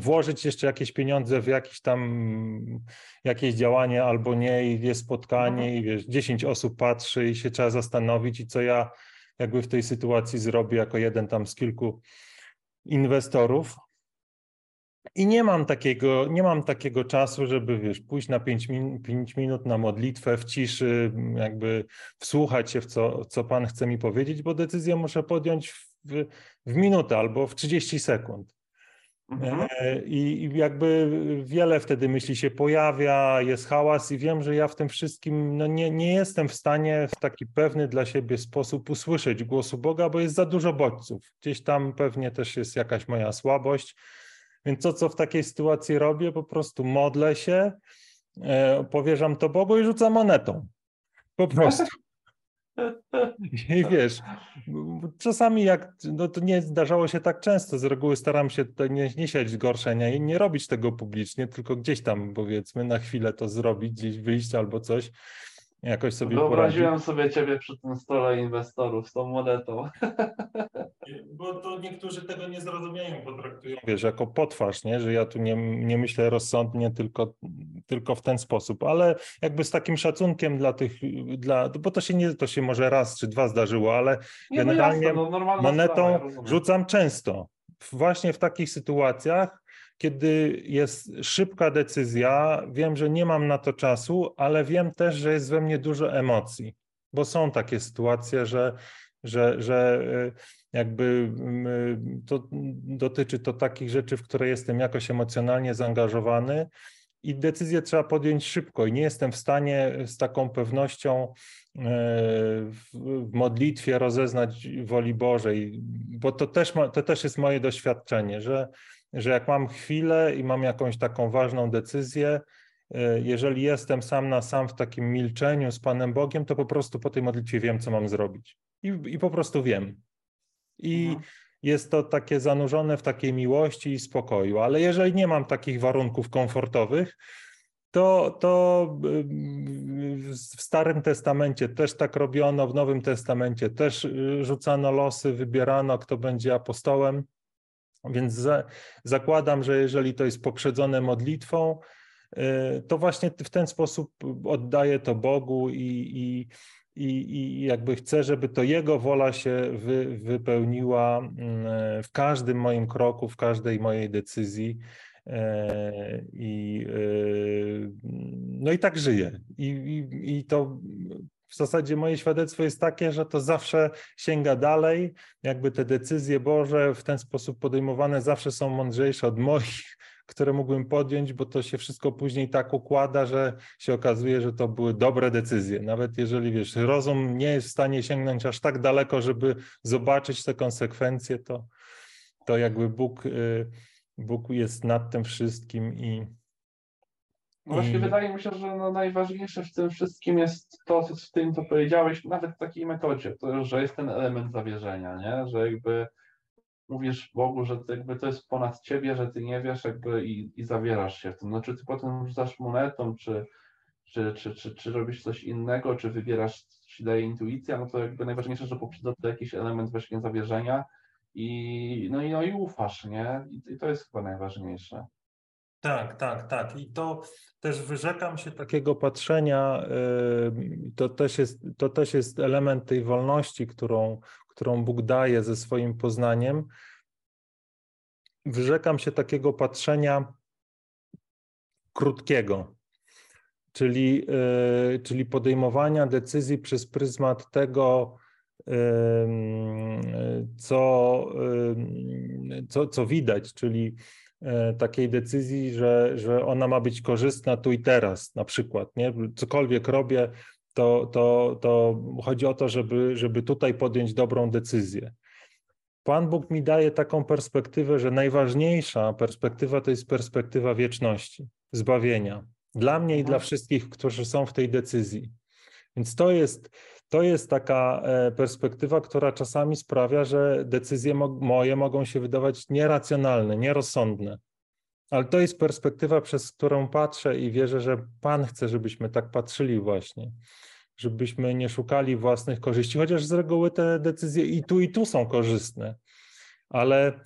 włożyć jeszcze jakieś pieniądze w jakieś tam jakieś działanie albo nie i jest spotkanie mhm. i wiesz, 10 osób patrzy i się trzeba zastanowić i co ja jakby w tej sytuacji zrobię jako jeden tam z kilku inwestorów. I nie mam takiego, nie mam takiego czasu, żeby wiesz, pójść na 5 min, minut na modlitwę w ciszy, jakby wsłuchać się w co, co Pan chce mi powiedzieć, bo decyzję muszę podjąć w, w minutę albo w 30 sekund. Mhm. E, I, I, jakby wiele wtedy myśli się pojawia, jest hałas, i wiem, że ja w tym wszystkim no nie, nie jestem w stanie w taki pewny dla siebie sposób usłyszeć głosu Boga, bo jest za dużo bodźców. Gdzieś tam pewnie też jest jakaś moja słabość. Więc to, co w takiej sytuacji robię, po prostu modlę się, e, powierzam to Bogu i rzucam monetą. Po prostu. I wiesz, czasami jak, no to nie zdarzało się tak często, z reguły staram się tutaj nie, nie siać zgorszenia i nie robić tego publicznie, tylko gdzieś tam powiedzmy na chwilę to zrobić, gdzieś wyjść albo coś, jakoś sobie Wyobraziłem poradzi. sobie ciebie przy tym stole inwestorów z tą monetą. Bo to niektórzy tego nie zrozumieją, potraktują, wiesz, jako potwarz, nie? że ja tu nie, nie myślę rozsądnie, tylko, tylko w ten sposób, ale jakby z takim szacunkiem dla tych, dla, bo to się nie, to się może raz czy dwa zdarzyło, ale nie, no generalnie no jasne, no, monetą sprawa, ja rzucam często. Właśnie w takich sytuacjach, kiedy jest szybka decyzja, wiem, że nie mam na to czasu, ale wiem też, że jest we mnie dużo emocji, bo są takie sytuacje, że, że, że e, jakby to dotyczy to takich rzeczy, w które jestem jakoś emocjonalnie zaangażowany i decyzję trzeba podjąć szybko i nie jestem w stanie z taką pewnością e, w modlitwie rozeznać woli Bożej, bo to też, ma, to też jest moje doświadczenie, że że jak mam chwilę i mam jakąś taką ważną decyzję, e, jeżeli jestem sam na sam w takim milczeniu z Panem Bogiem, to po prostu po tej modlitwie wiem, co mam zrobić. I, i po prostu wiem. I mhm. jest to takie zanurzone w takiej miłości i spokoju. Ale jeżeli nie mam takich warunków komfortowych, to, to w Starym Testamencie też tak robiono, w Nowym Testamencie też y, rzucano losy, wybierano, kto będzie apostołem. Więc za, zakładam, że jeżeli to jest poprzedzone modlitwą, y, to właśnie w ten sposób oddaję to Bogu i, i, i, i jakby chcę, żeby to Jego wola się wy, wypełniła mm, w każdym moim kroku, w każdej mojej decyzji. E, I, y, no i tak żyję. I, i, I to w zasadzie moje świadectwo jest takie, że to zawsze sięga dalej, jakby te decyzje Boże w ten sposób podejmowane zawsze są mądrzejsze od moich, które mógłbym podjąć, bo to się wszystko później tak układa, że się okazuje, że to były dobre decyzje. Nawet jeżeli wiesz, rozum nie jest w stanie sięgnąć aż tak daleko, żeby zobaczyć te konsekwencje, to, to jakby Bóg, y, Bóg jest nad tym wszystkim i, no właśnie I... wydaje mi się, że no najważniejsze w tym wszystkim jest to, co w tym, co powiedziałeś, nawet w takiej metodzie, to, że jest ten element zawierzenia, nie? Że jakby mówisz Bogu, że to jakby to jest ponad ciebie, że ty nie wiesz jakby i, i zawierasz się w tym. No czy ty potem rzucasz monetą, czy, czy, czy, czy, czy robisz coś innego, czy wybierasz, ci daje intuicja, no to jakby najważniejsze, że poprzedza to jakiś element właśnie zawierzenia i no i, no i ufasz, nie? I, I to jest chyba najważniejsze. Tak, tak, tak. I to też wyrzekam się takiego patrzenia. To też jest, to też jest element tej wolności, którą, którą Bóg daje ze swoim poznaniem. Wyrzekam się takiego patrzenia krótkiego, czyli, e, czyli podejmowania decyzji przez pryzmat tego, co, co, co widać, czyli takiej decyzji, że, że ona ma być korzystna tu i teraz, na przykład, nie? Cokolwiek robię, to, to, to chodzi o to, żeby, żeby tutaj podjąć dobrą decyzję. Pan Bóg mi daje taką perspektywę, że najważniejsza perspektywa to jest perspektywa wieczności. zbawienia. Dla mnie i dla Mhm. wszystkich, którzy są w tej decyzji. Więc to jest, to jest taka e, perspektywa, która czasami sprawia, że decyzje mo moje mogą się wydawać nieracjonalne, nierozsądne. Ale to jest perspektywa, przez którą patrzę i wierzę, że Pan chce, żebyśmy tak patrzyli właśnie. Żebyśmy nie szukali własnych korzyści, chociaż z reguły te decyzje i tu, i tu są korzystne. Ale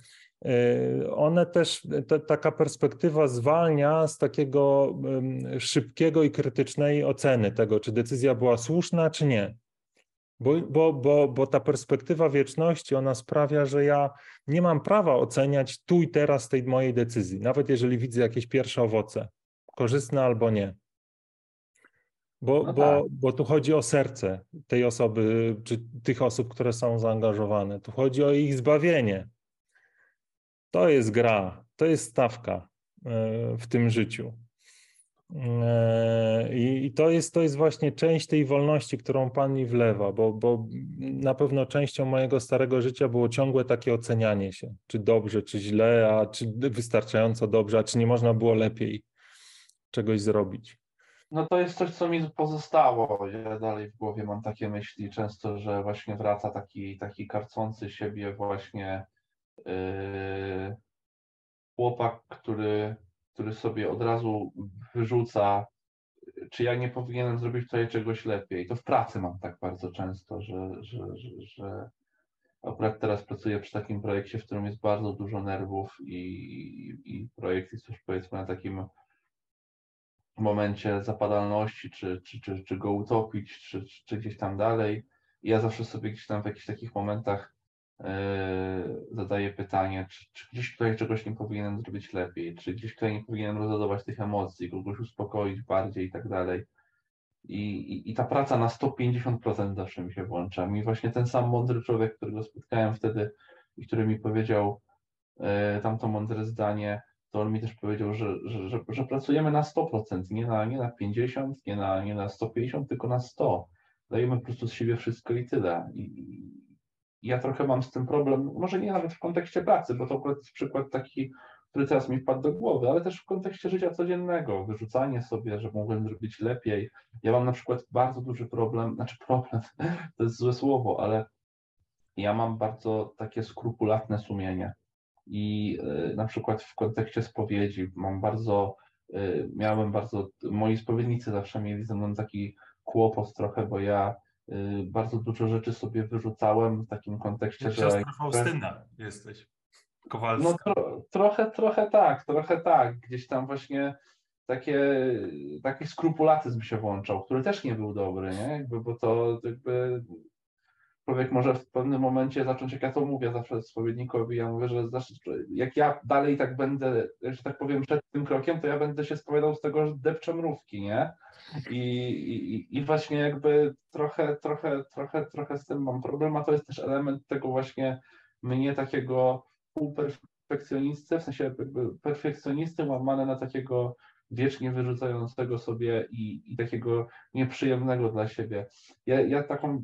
y, one też, te, taka perspektywa zwalnia z takiego szybkiego i krytycznej oceny tego, czy decyzja była słuszna, czy nie. Bo, bo, bo, bo ta perspektywa wieczności, ona sprawia, że ja nie mam prawa oceniać tu i teraz tej mojej decyzji, nawet jeżeli widzę jakieś pierwsze owoce, korzystne albo nie. Bo, No bo, tak. bo tu chodzi o serce tej osoby, czy tych osób, które są zaangażowane. Tu chodzi o ich zbawienie. To jest gra, to jest stawka e, w tym życiu. E, I, to jest, to jest właśnie część tej wolności, którą Pan mi wlewa, bo, bo na pewno częścią mojego starego życia było ciągłe takie ocenianie się, czy dobrze, czy źle, a czy wystarczająco dobrze, a czy nie można było lepiej czegoś zrobić. No to jest coś, co mi pozostało. Ja dalej w głowie mam takie myśli często, że właśnie wraca taki, taki karcący siebie właśnie yy, chłopak, który, który sobie od razu wyrzuca, czy ja nie powinienem zrobić tutaj czegoś lepiej. To w pracy mam tak bardzo często, że, że, że, że akurat teraz pracuję przy takim projekcie, w którym jest bardzo dużo nerwów i, i projekt jest już powiedzmy na takim momencie zapadalności, czy, czy, czy, czy go utopić, czy, czy, czy gdzieś tam dalej. I ja zawsze sobie gdzieś tam w jakichś takich momentach zadaję pytanie, czy, czy gdzieś tutaj czegoś nie powinienem zrobić lepiej, czy gdzieś tutaj nie powinienem rozładować tych emocji, kogoś uspokoić bardziej i tak dalej. I, i, I ta praca na 150% zawsze mi się włącza. Mi właśnie ten sam mądry człowiek, którego spotkałem wtedy i który mi powiedział yy, tamto mądre zdanie, to on mi też powiedział, że, że, że, że pracujemy na 100%, nie na, nie na 50, nie na, nie na 150, tylko na 100. Dajemy po prostu z siebie wszystko i tyle. I, i ja trochę mam z tym problem, może nie nawet w kontekście pracy, bo to akurat jest przykład taki, który teraz mi wpadł do głowy, ale też w kontekście życia codziennego, wyrzucanie sobie, że mogłem zrobić lepiej. Ja mam na przykład bardzo duży problem, znaczy problem, to jest złe słowo, ale ja mam bardzo takie skrupulatne sumienie i y, na przykład w kontekście spowiedzi mam bardzo, y, miałem bardzo, moi spowiednicy zawsze mieli ze mną taki kłopot trochę, bo ja bardzo dużo rzeczy sobie wyrzucałem w takim kontekście, że... Siostra Faustyna jesteś, Kowalska. No tro, trochę, trochę tak, trochę tak, gdzieś tam właśnie takie, taki skrupulatyzm się włączał, który też nie był dobry, nie? Jakby, bo to jakby człowiek może w pewnym momencie zacząć, jak ja to mówię zawsze spowiednikowi, ja mówię, że jak ja dalej tak będę, że tak powiem, przed tym krokiem, to ja będę się spowiadał z tego, że depczę mrówki, nie? I, i, I właśnie jakby trochę, trochę, trochę, trochę z tym mam problem, a to jest też element tego właśnie mnie takiego półperfekcjonisty, w sensie perfekcjonisty łamane na takiego wiecznie wyrzucającego sobie i, i takiego nieprzyjemnego dla siebie. Ja, ja taką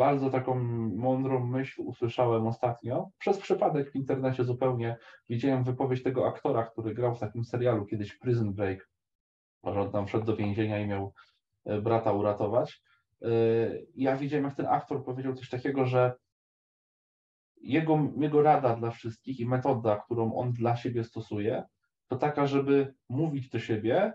bardzo taką mądrą myśl usłyszałem ostatnio. Przez przypadek w internecie zupełnie widziałem wypowiedź tego aktora, który grał w takim serialu kiedyś Prison Break, że on tam wszedł do więzienia i miał brata uratować. Ja widziałem, jak ten aktor powiedział coś takiego, że jego, jego rada dla wszystkich i metoda, którą on dla siebie stosuje, to taka, żeby mówić do siebie,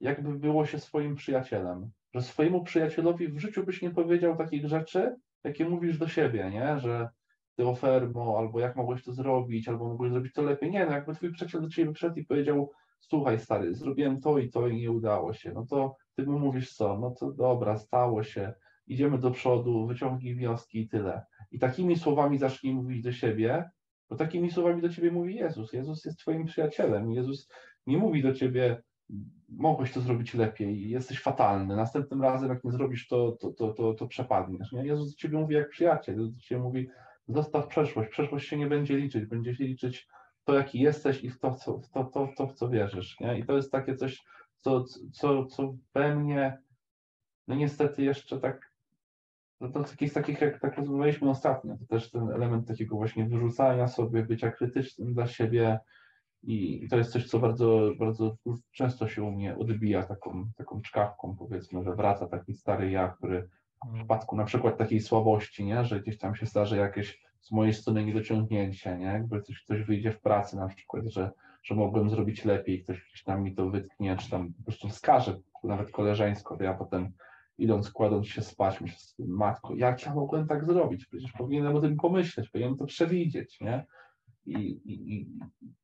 jakby było się swoim przyjacielem że swojemu przyjacielowi w życiu byś nie powiedział takich rzeczy, jakie mówisz do siebie, nie? Że ty ofermo, albo jak mogłeś to zrobić, albo mogłeś zrobić to lepiej. Nie, no jakby twój przyjaciel do ciebie przyszedł i powiedział, słuchaj stary, zrobiłem to i to i nie udało się, no to ty mu mówisz co? No to dobra, stało się, idziemy do przodu, wyciągnij wnioski i tyle. I takimi słowami zacznij mówić do siebie, bo takimi słowami do ciebie mówi Jezus. Jezus jest twoim przyjacielem. Jezus nie mówi do ciebie, mogłeś to zrobić lepiej, jesteś fatalny, następnym razem jak nie zrobisz to, to, to, to, to przepadniesz. Nie? Jezus do ciebie mówi jak przyjaciel, Jezus do ciebie mówi zostaw przeszłość, przeszłość się nie będzie liczyć, będzie się liczyć to, jaki jesteś i w to, co, w to, to, to, w co wierzysz. Nie? I to jest takie coś, co, co, co we mnie, no niestety jeszcze tak, no to jakieś takich, jak tak rozmawialiśmy ostatnio, to też ten element takiego właśnie wyrzucania sobie, bycia krytycznym dla siebie, I to jest coś, co bardzo, bardzo często się u mnie odbija taką, taką czkawką, powiedzmy, że wraca taki stary ja, który w przypadku na przykład takiej słabości, nie, że gdzieś tam się zdarzy jakieś z mojej strony niedociągnięcie, nie, jakby coś, coś wyjdzie w pracy na przykład, że, że mogłem zrobić lepiej, ktoś gdzieś tam mi to wytknie, czy tam po prostu wskaże, nawet koleżeńsko, to ja potem idąc, kładąc się spać, myślę matko, jak ja mogłem tak zrobić? Przecież powinienem o tym pomyśleć, powinienem to przewidzieć, nie? I, i,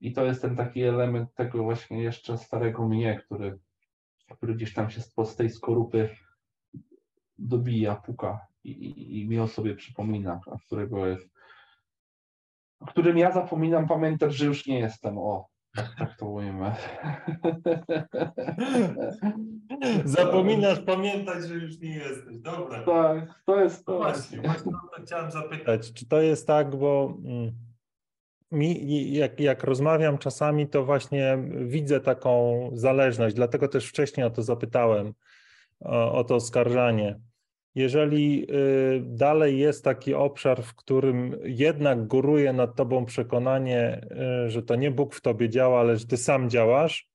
I to jest ten taki element tego właśnie jeszcze starego mnie, który, który gdzieś tam się z tej skorupy dobija, puka i, i, i mi o sobie przypomina, a którego jest, o którym ja zapominam pamiętać, że już nie jestem. O, tak, tak to ujmę. Zapominasz pamiętać, że już nie jesteś. Dobra. Tak, to jest to. No właśnie, właśnie to chciałem zapytać, czy to jest tak, bo mm, mi, jak, jak rozmawiam czasami, to właśnie widzę taką zależność, dlatego też wcześniej o to zapytałem, o, o to oskarżanie. Jeżeli y, dalej jest taki obszar, w którym jednak góruje nad tobą przekonanie, y, że to nie Bóg w tobie działa, ale że ty sam działasz,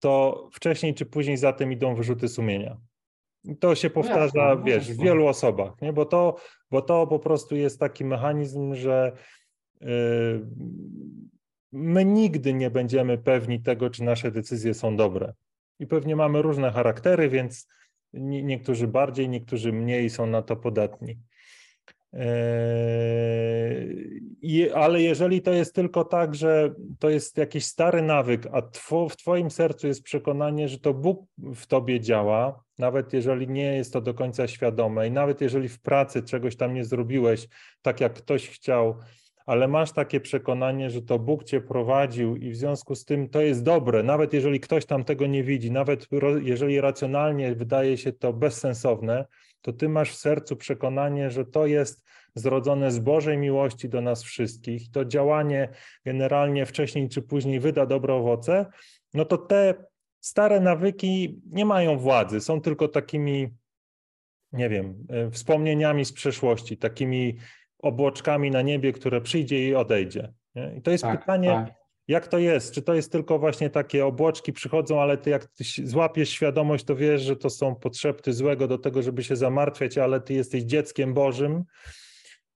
to wcześniej czy później za tym idą wyrzuty sumienia. To się powtarza, no jasne, wiesz, w wielu osobach, nie? Bo, to, bo to po prostu jest taki mechanizm, że my nigdy nie będziemy pewni tego, czy nasze decyzje są dobre. I pewnie mamy różne charaktery, więc niektórzy bardziej, niektórzy mniej są na to podatni. Yy, ale jeżeli to jest tylko tak, że to jest jakiś stary nawyk, a w Twoim sercu jest przekonanie, że to Bóg w Tobie działa, nawet jeżeli nie jest to do końca świadome i nawet jeżeli w pracy czegoś tam nie zrobiłeś tak, jak ktoś chciał, ale masz takie przekonanie, że to Bóg cię prowadził i w związku z tym to jest dobre, nawet jeżeli ktoś tam tego nie widzi, nawet jeżeli racjonalnie wydaje się to bezsensowne, to ty masz w sercu przekonanie, że to jest zrodzone z Bożej miłości do nas wszystkich, to działanie generalnie wcześniej czy później wyda dobre owoce, no to te stare nawyki nie mają władzy, są tylko takimi, nie wiem, e, wspomnieniami z przeszłości, takimi obłoczkami na niebie, które przyjdzie i odejdzie. Nie? I to jest tak, pytanie, tak. jak to jest? Czy to jest tylko właśnie takie obłoczki przychodzą, ale ty jak ty złapiesz świadomość, to wiesz, że to są potrzeby złego do tego, żeby się zamartwiać, ale ty jesteś dzieckiem Bożym,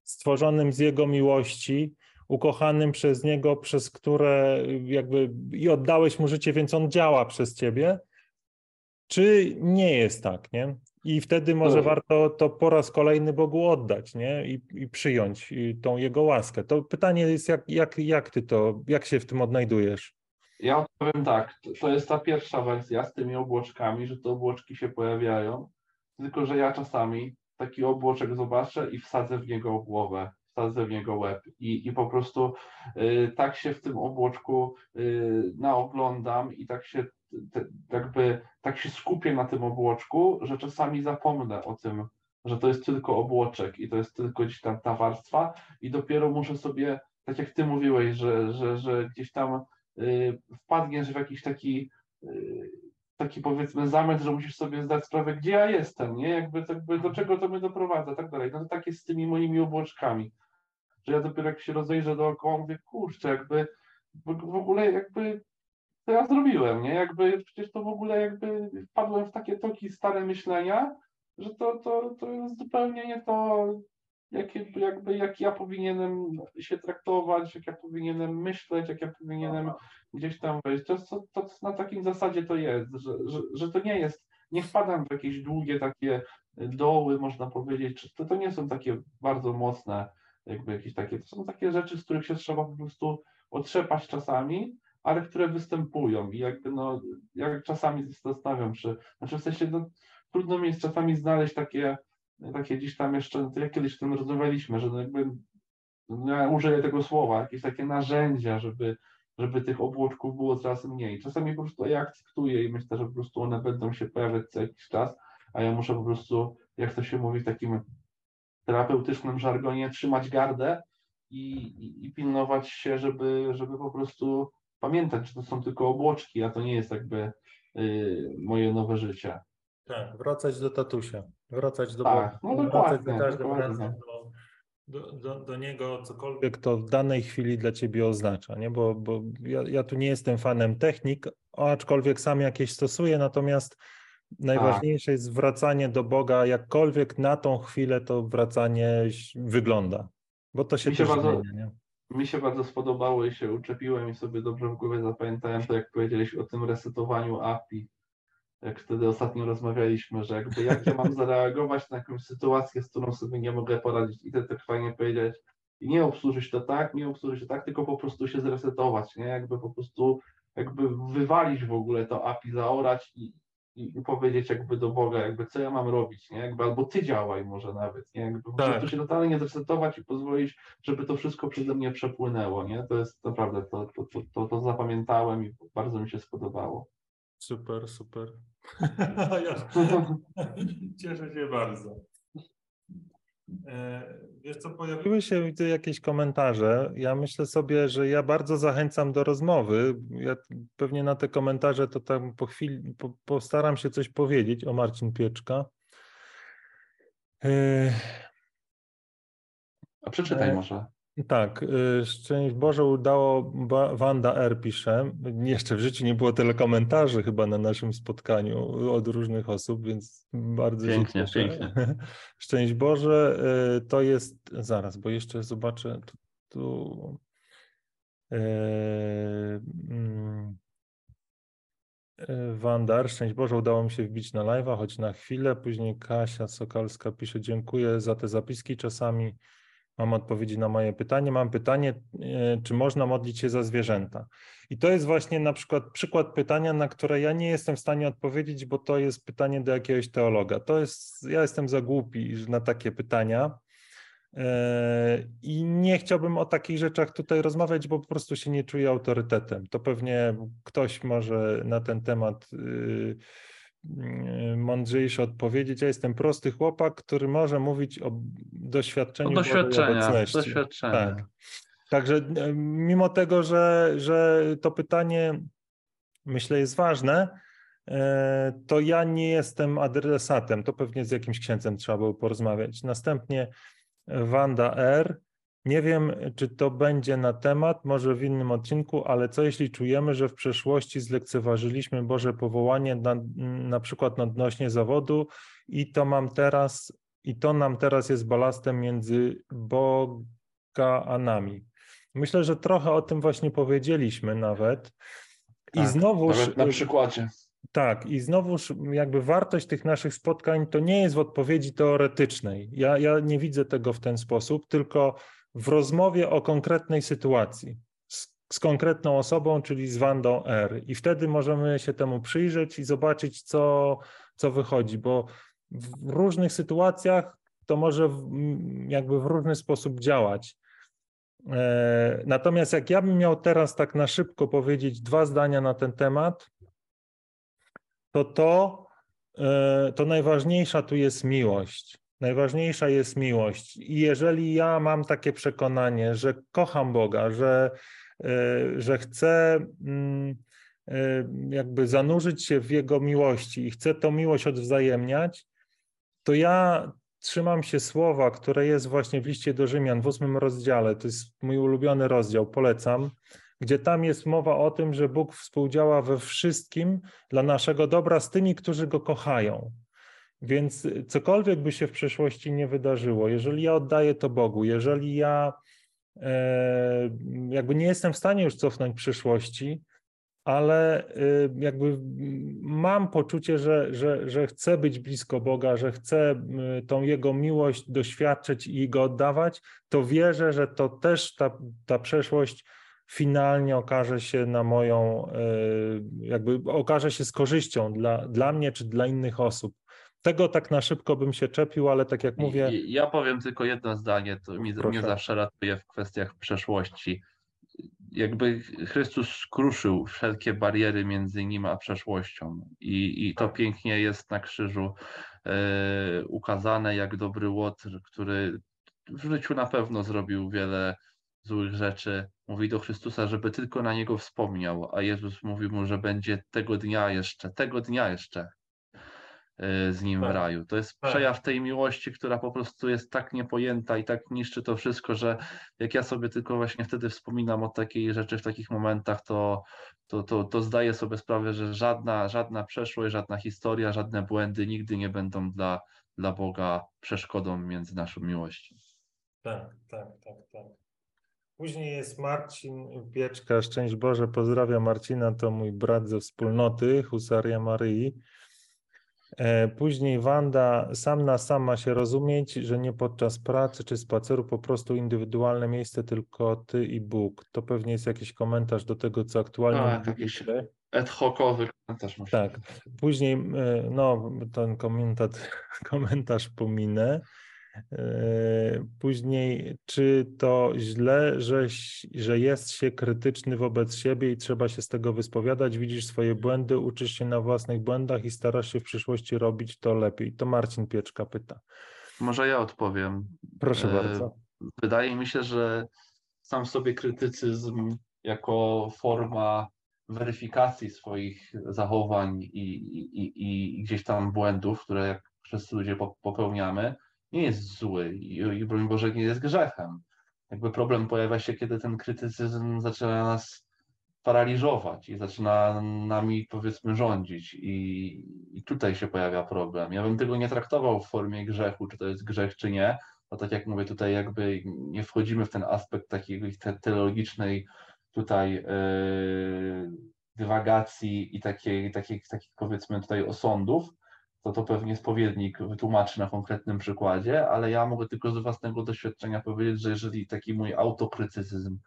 stworzonym z Jego miłości, ukochanym przez Niego, przez które jakby i oddałeś Mu życie, więc On działa przez ciebie. Czy nie jest tak, nie? I wtedy może warto to po raz kolejny Bogu oddać, nie? I, i przyjąć tą Jego łaskę. To pytanie jest, jak, jak, jak ty to, jak się w tym odnajdujesz? Ja powiem tak, to jest ta pierwsza wersja z tymi obłoczkami, że te obłoczki się pojawiają, tylko że ja czasami taki obłoczek zobaczę i wsadzę w niego głowę, wsadzę w niego łeb i, i po prostu y, tak się w tym obłoczku y, naoglądam i tak się jakby tak się skupię na tym obłoczku, że czasami zapomnę o tym, że to jest tylko obłoczek i to jest tylko gdzieś tam ta warstwa i dopiero muszę sobie, tak jak ty mówiłeś, że, że, że gdzieś tam y, wpadniesz w jakiś taki y, taki powiedzmy zamęt, że musisz sobie zdać sprawę, gdzie ja jestem, nie? Jakby, jakby do czego to mnie doprowadza, tak dalej. No to tak jest z tymi moimi obłoczkami, że ja dopiero jak się rozejrzę dookoła, mówię, kurczę, jakby w ogóle jakby to ja zrobiłem, nie? Jakby przecież to w ogóle jakby wpadłem w takie toki stare myślenia, że to, to, to jest zupełnie nie to, jakie, jakby jak ja powinienem się traktować, jak ja powinienem myśleć, jak ja powinienem gdzieś tam wejść. To, to, to na takim zasadzie to jest, że, że, że to nie jest, nie wpadam w jakieś długie takie doły, można powiedzieć, to, to nie są takie bardzo mocne, jakby jakieś takie, to są takie rzeczy, z których się trzeba po prostu otrzepać czasami, ale które występują i jakby no, jak czasami zastanawiam, czy, znaczy w sensie no, trudno mi jest czasami znaleźć takie, takie gdzieś tam jeszcze, to jak kiedyś tym rozmawialiśmy, że no jakby, no ja użyję tego słowa, jakieś takie narzędzia, żeby, żeby tych obłoczków było coraz mniej. Czasami po prostu ja akceptuję i myślę, że po prostu one będą się pojawiać co jakiś czas, a ja muszę po prostu, jak to się mówi w takim terapeutycznym żargonie, trzymać gardę i, i, i pilnować się, żeby, żeby po prostu pamiętać, że to są tylko obłoczki, a to nie jest jakby y, moje nowe życie. Tak, wracać do tatusia, wracać do tak, Boga, no wracać do każdym razem do, do, do, niego cokolwiek to w danej chwili dla ciebie oznacza, nie? Bo, bo ja, ja tu nie jestem fanem technik, aczkolwiek sam jakieś stosuję, natomiast najważniejsze jest wracanie do Boga, jakkolwiek na tą chwilę to wracanie wygląda, bo to się, Mi się też bardzo- zmienia, nie? Mi się bardzo spodobało i się uczepiłem i sobie dobrze w głowie zapamiętałem to, jak powiedzieliś o tym resetowaniu API. Jak wtedy ostatnio rozmawialiśmy, że jakby jak ja mam zareagować na jakąś sytuację, z którą sobie nie mogę poradzić i ty tak fajnie powiedzieć i nie obsłużyć to tak, nie obsłużyć to tak, tylko po prostu się zresetować, nie? Jakby po prostu jakby wywalić w ogóle to API, zaorać i, i, i powiedzieć jakby do Boga, jakby co ja mam robić, nie? Jakby albo ty działaj może nawet, nie? Jakby po Tak. prostu się totalnie zresetować i pozwolić, żeby to wszystko przeze mnie przepłynęło, nie? To jest naprawdę, to, to, to, to, to zapamiętałem i bardzo mi się spodobało. Super, super. cieszę się bardzo. E, Wiesz co, pojawiły się widzę jakieś komentarze. Ja myślę sobie, że ja bardzo zachęcam do rozmowy. Ja pewnie na te komentarze to tam po chwili po, postaram się coś powiedzieć o Marcin Pieczka. E, A przeczytaj E, może. Tak, y, szczęść Boże udało, Wanda R. pisze. Jeszcze w życiu nie było tyle komentarzy chyba na naszym spotkaniu od różnych osób, więc bardzo Pięknie, pięknie. Szczęść Boże, y, to jest, zaraz, bo jeszcze zobaczę tu. tu y, mm, y, Wanda R. Szczęść Boże, udało mi się wbić na live'a, choć na chwilę. Później Kasia Sokalska pisze, dziękuję za te zapiski czasami. Mam odpowiedzi na moje pytanie. Mam pytanie, e, czy można modlić się za zwierzęta? I to jest właśnie na przykład przykład pytania, na które ja nie jestem w stanie odpowiedzieć, bo to jest pytanie do jakiegoś teologa. To jest, ja jestem za głupi na takie pytania. E, I nie chciałbym o takich rzeczach tutaj rozmawiać, bo po prostu się nie czuję autorytetem. To pewnie ktoś może na ten temat y, y, mądrzejszy odpowiedzieć. Ja jestem prosty chłopak, który może mówić o doświadczeniu Bożej doświadczenia, doświadczenia. Tak. Także e, mimo tego, że, że to pytanie myślę jest ważne, e, to ja nie jestem adresatem. To pewnie z jakimś księdzem trzeba było porozmawiać. Następnie Wanda R. Nie wiem, czy to będzie na temat, może w innym odcinku, ale co jeśli czujemy, że w przeszłości zlekceważyliśmy Boże powołanie na, na przykład odnośnie zawodu i to mam teraz, i to nam teraz jest balastem między Boga a nami. Myślę, że trochę o tym właśnie powiedzieliśmy nawet. I Tak, znowuż Nawet na przykładzie. tak, i znowuż jakby wartość tych naszych spotkań to nie jest w odpowiedzi teoretycznej. Ja, ja nie widzę tego w ten sposób, tylko w rozmowie o konkretnej sytuacji z, z konkretną osobą, czyli z Wandą R. I wtedy możemy się temu przyjrzeć i zobaczyć, co, co wychodzi, bo w różnych sytuacjach to może jakby w różny sposób działać. E, Natomiast jak ja bym miał teraz tak na szybko powiedzieć dwa zdania na ten temat, to to, e, to najważniejsza tu jest miłość. Najważniejsza jest miłość. I jeżeli ja mam takie przekonanie, że kocham Boga, że, e, że chcę mm, e, jakby zanurzyć się w Jego miłości i chcę tą miłość odwzajemniać, to ja trzymam się słowa, które jest właśnie w liście do Rzymian w ósmym rozdziale. To jest mój ulubiony rozdział, polecam gdzie tam jest mowa o tym, że Bóg współdziała we wszystkim dla naszego dobra z tymi, którzy Go kochają. Więc cokolwiek by się w przeszłości nie wydarzyło, jeżeli ja oddaję to Bogu, jeżeli ja e, jakby nie jestem w stanie już cofnąć przyszłości, ale e, jakby mam poczucie, że, że, że chcę być blisko Boga, że chcę tą Jego miłość doświadczyć i Go oddawać, to wierzę, że to też ta, ta przeszłość finalnie okaże się na moją, e, jakby okaże się z korzyścią dla, dla mnie czy dla innych osób. Tego tak na szybko bym się czepił, ale tak jak mówię. Ja powiem tylko jedno zdanie, to mi, Proszę. mnie zawsze ratuje w kwestiach przeszłości. Jakby Chrystus skruszył wszelkie bariery między nim a przeszłością i, i to pięknie jest na krzyżu e, ukazane, jak dobry Łotr, który w życiu na pewno zrobił wiele złych rzeczy, mówi do Chrystusa, żeby tylko na niego wspomniał, a Jezus mówi mu, że będzie tego dnia jeszcze, tego dnia jeszcze. Y, z nim w Tak. raju. To jest Tak. przejaw tej miłości, która po prostu jest tak niepojęta i tak niszczy to wszystko, że jak ja sobie tylko właśnie wtedy wspominam o takiej rzeczy w takich momentach, to, to, to, to zdaję sobie sprawę, że żadna, żadna przeszłość, żadna historia, żadne błędy nigdy nie będą dla, dla Boga przeszkodą między naszą miłością. Tak, tak, tak, tak. Później jest Marcin Pieczka, szczęść Boże, pozdrawiam Marcina, to mój brat ze wspólnoty Husaria Maryi. E, Później Wanda, sam na sam ma się rozumieć, że nie podczas pracy czy spaceru, po prostu indywidualne miejsce, tylko ty i Bóg. To pewnie jest jakiś komentarz do tego, co aktualnie Tak, mówiliście. jakiś ad hocowy komentarz. musi Tak. Później, e, no, ten komentarz, komentarz pominę. E, Później, czy to źle, że, że jest się krytyczny wobec siebie i trzeba się z tego wyspowiadać? Widzisz swoje błędy, uczysz się na własnych błędach i starasz się w przyszłości robić to lepiej. To Marcin Pieczka pyta. Może ja odpowiem. Proszę E, bardzo. Wydaje mi się, że sam sobie krytycyzm jako forma weryfikacji swoich zachowań i, i, i, i gdzieś tam błędów, które jak wszyscy ludzie po- popełniamy, nie jest zły i, i broń Boże nie jest grzechem. Jakby problem pojawia się, kiedy ten krytycyzm zaczyna nas paraliżować i zaczyna nami powiedzmy rządzić i, i tutaj się pojawia problem. Ja bym tego nie traktował w formie grzechu, czy to jest grzech, czy nie, bo tak jak mówię, tutaj jakby nie wchodzimy w ten aspekt takiej te, teologicznej tutaj yy, dywagacji i takiej, takich powiedzmy tutaj osądów, to to pewnie spowiednik wytłumaczy na konkretnym przykładzie, ale ja mogę tylko z własnego doświadczenia powiedzieć, że jeżeli taki mój autokrytycyzm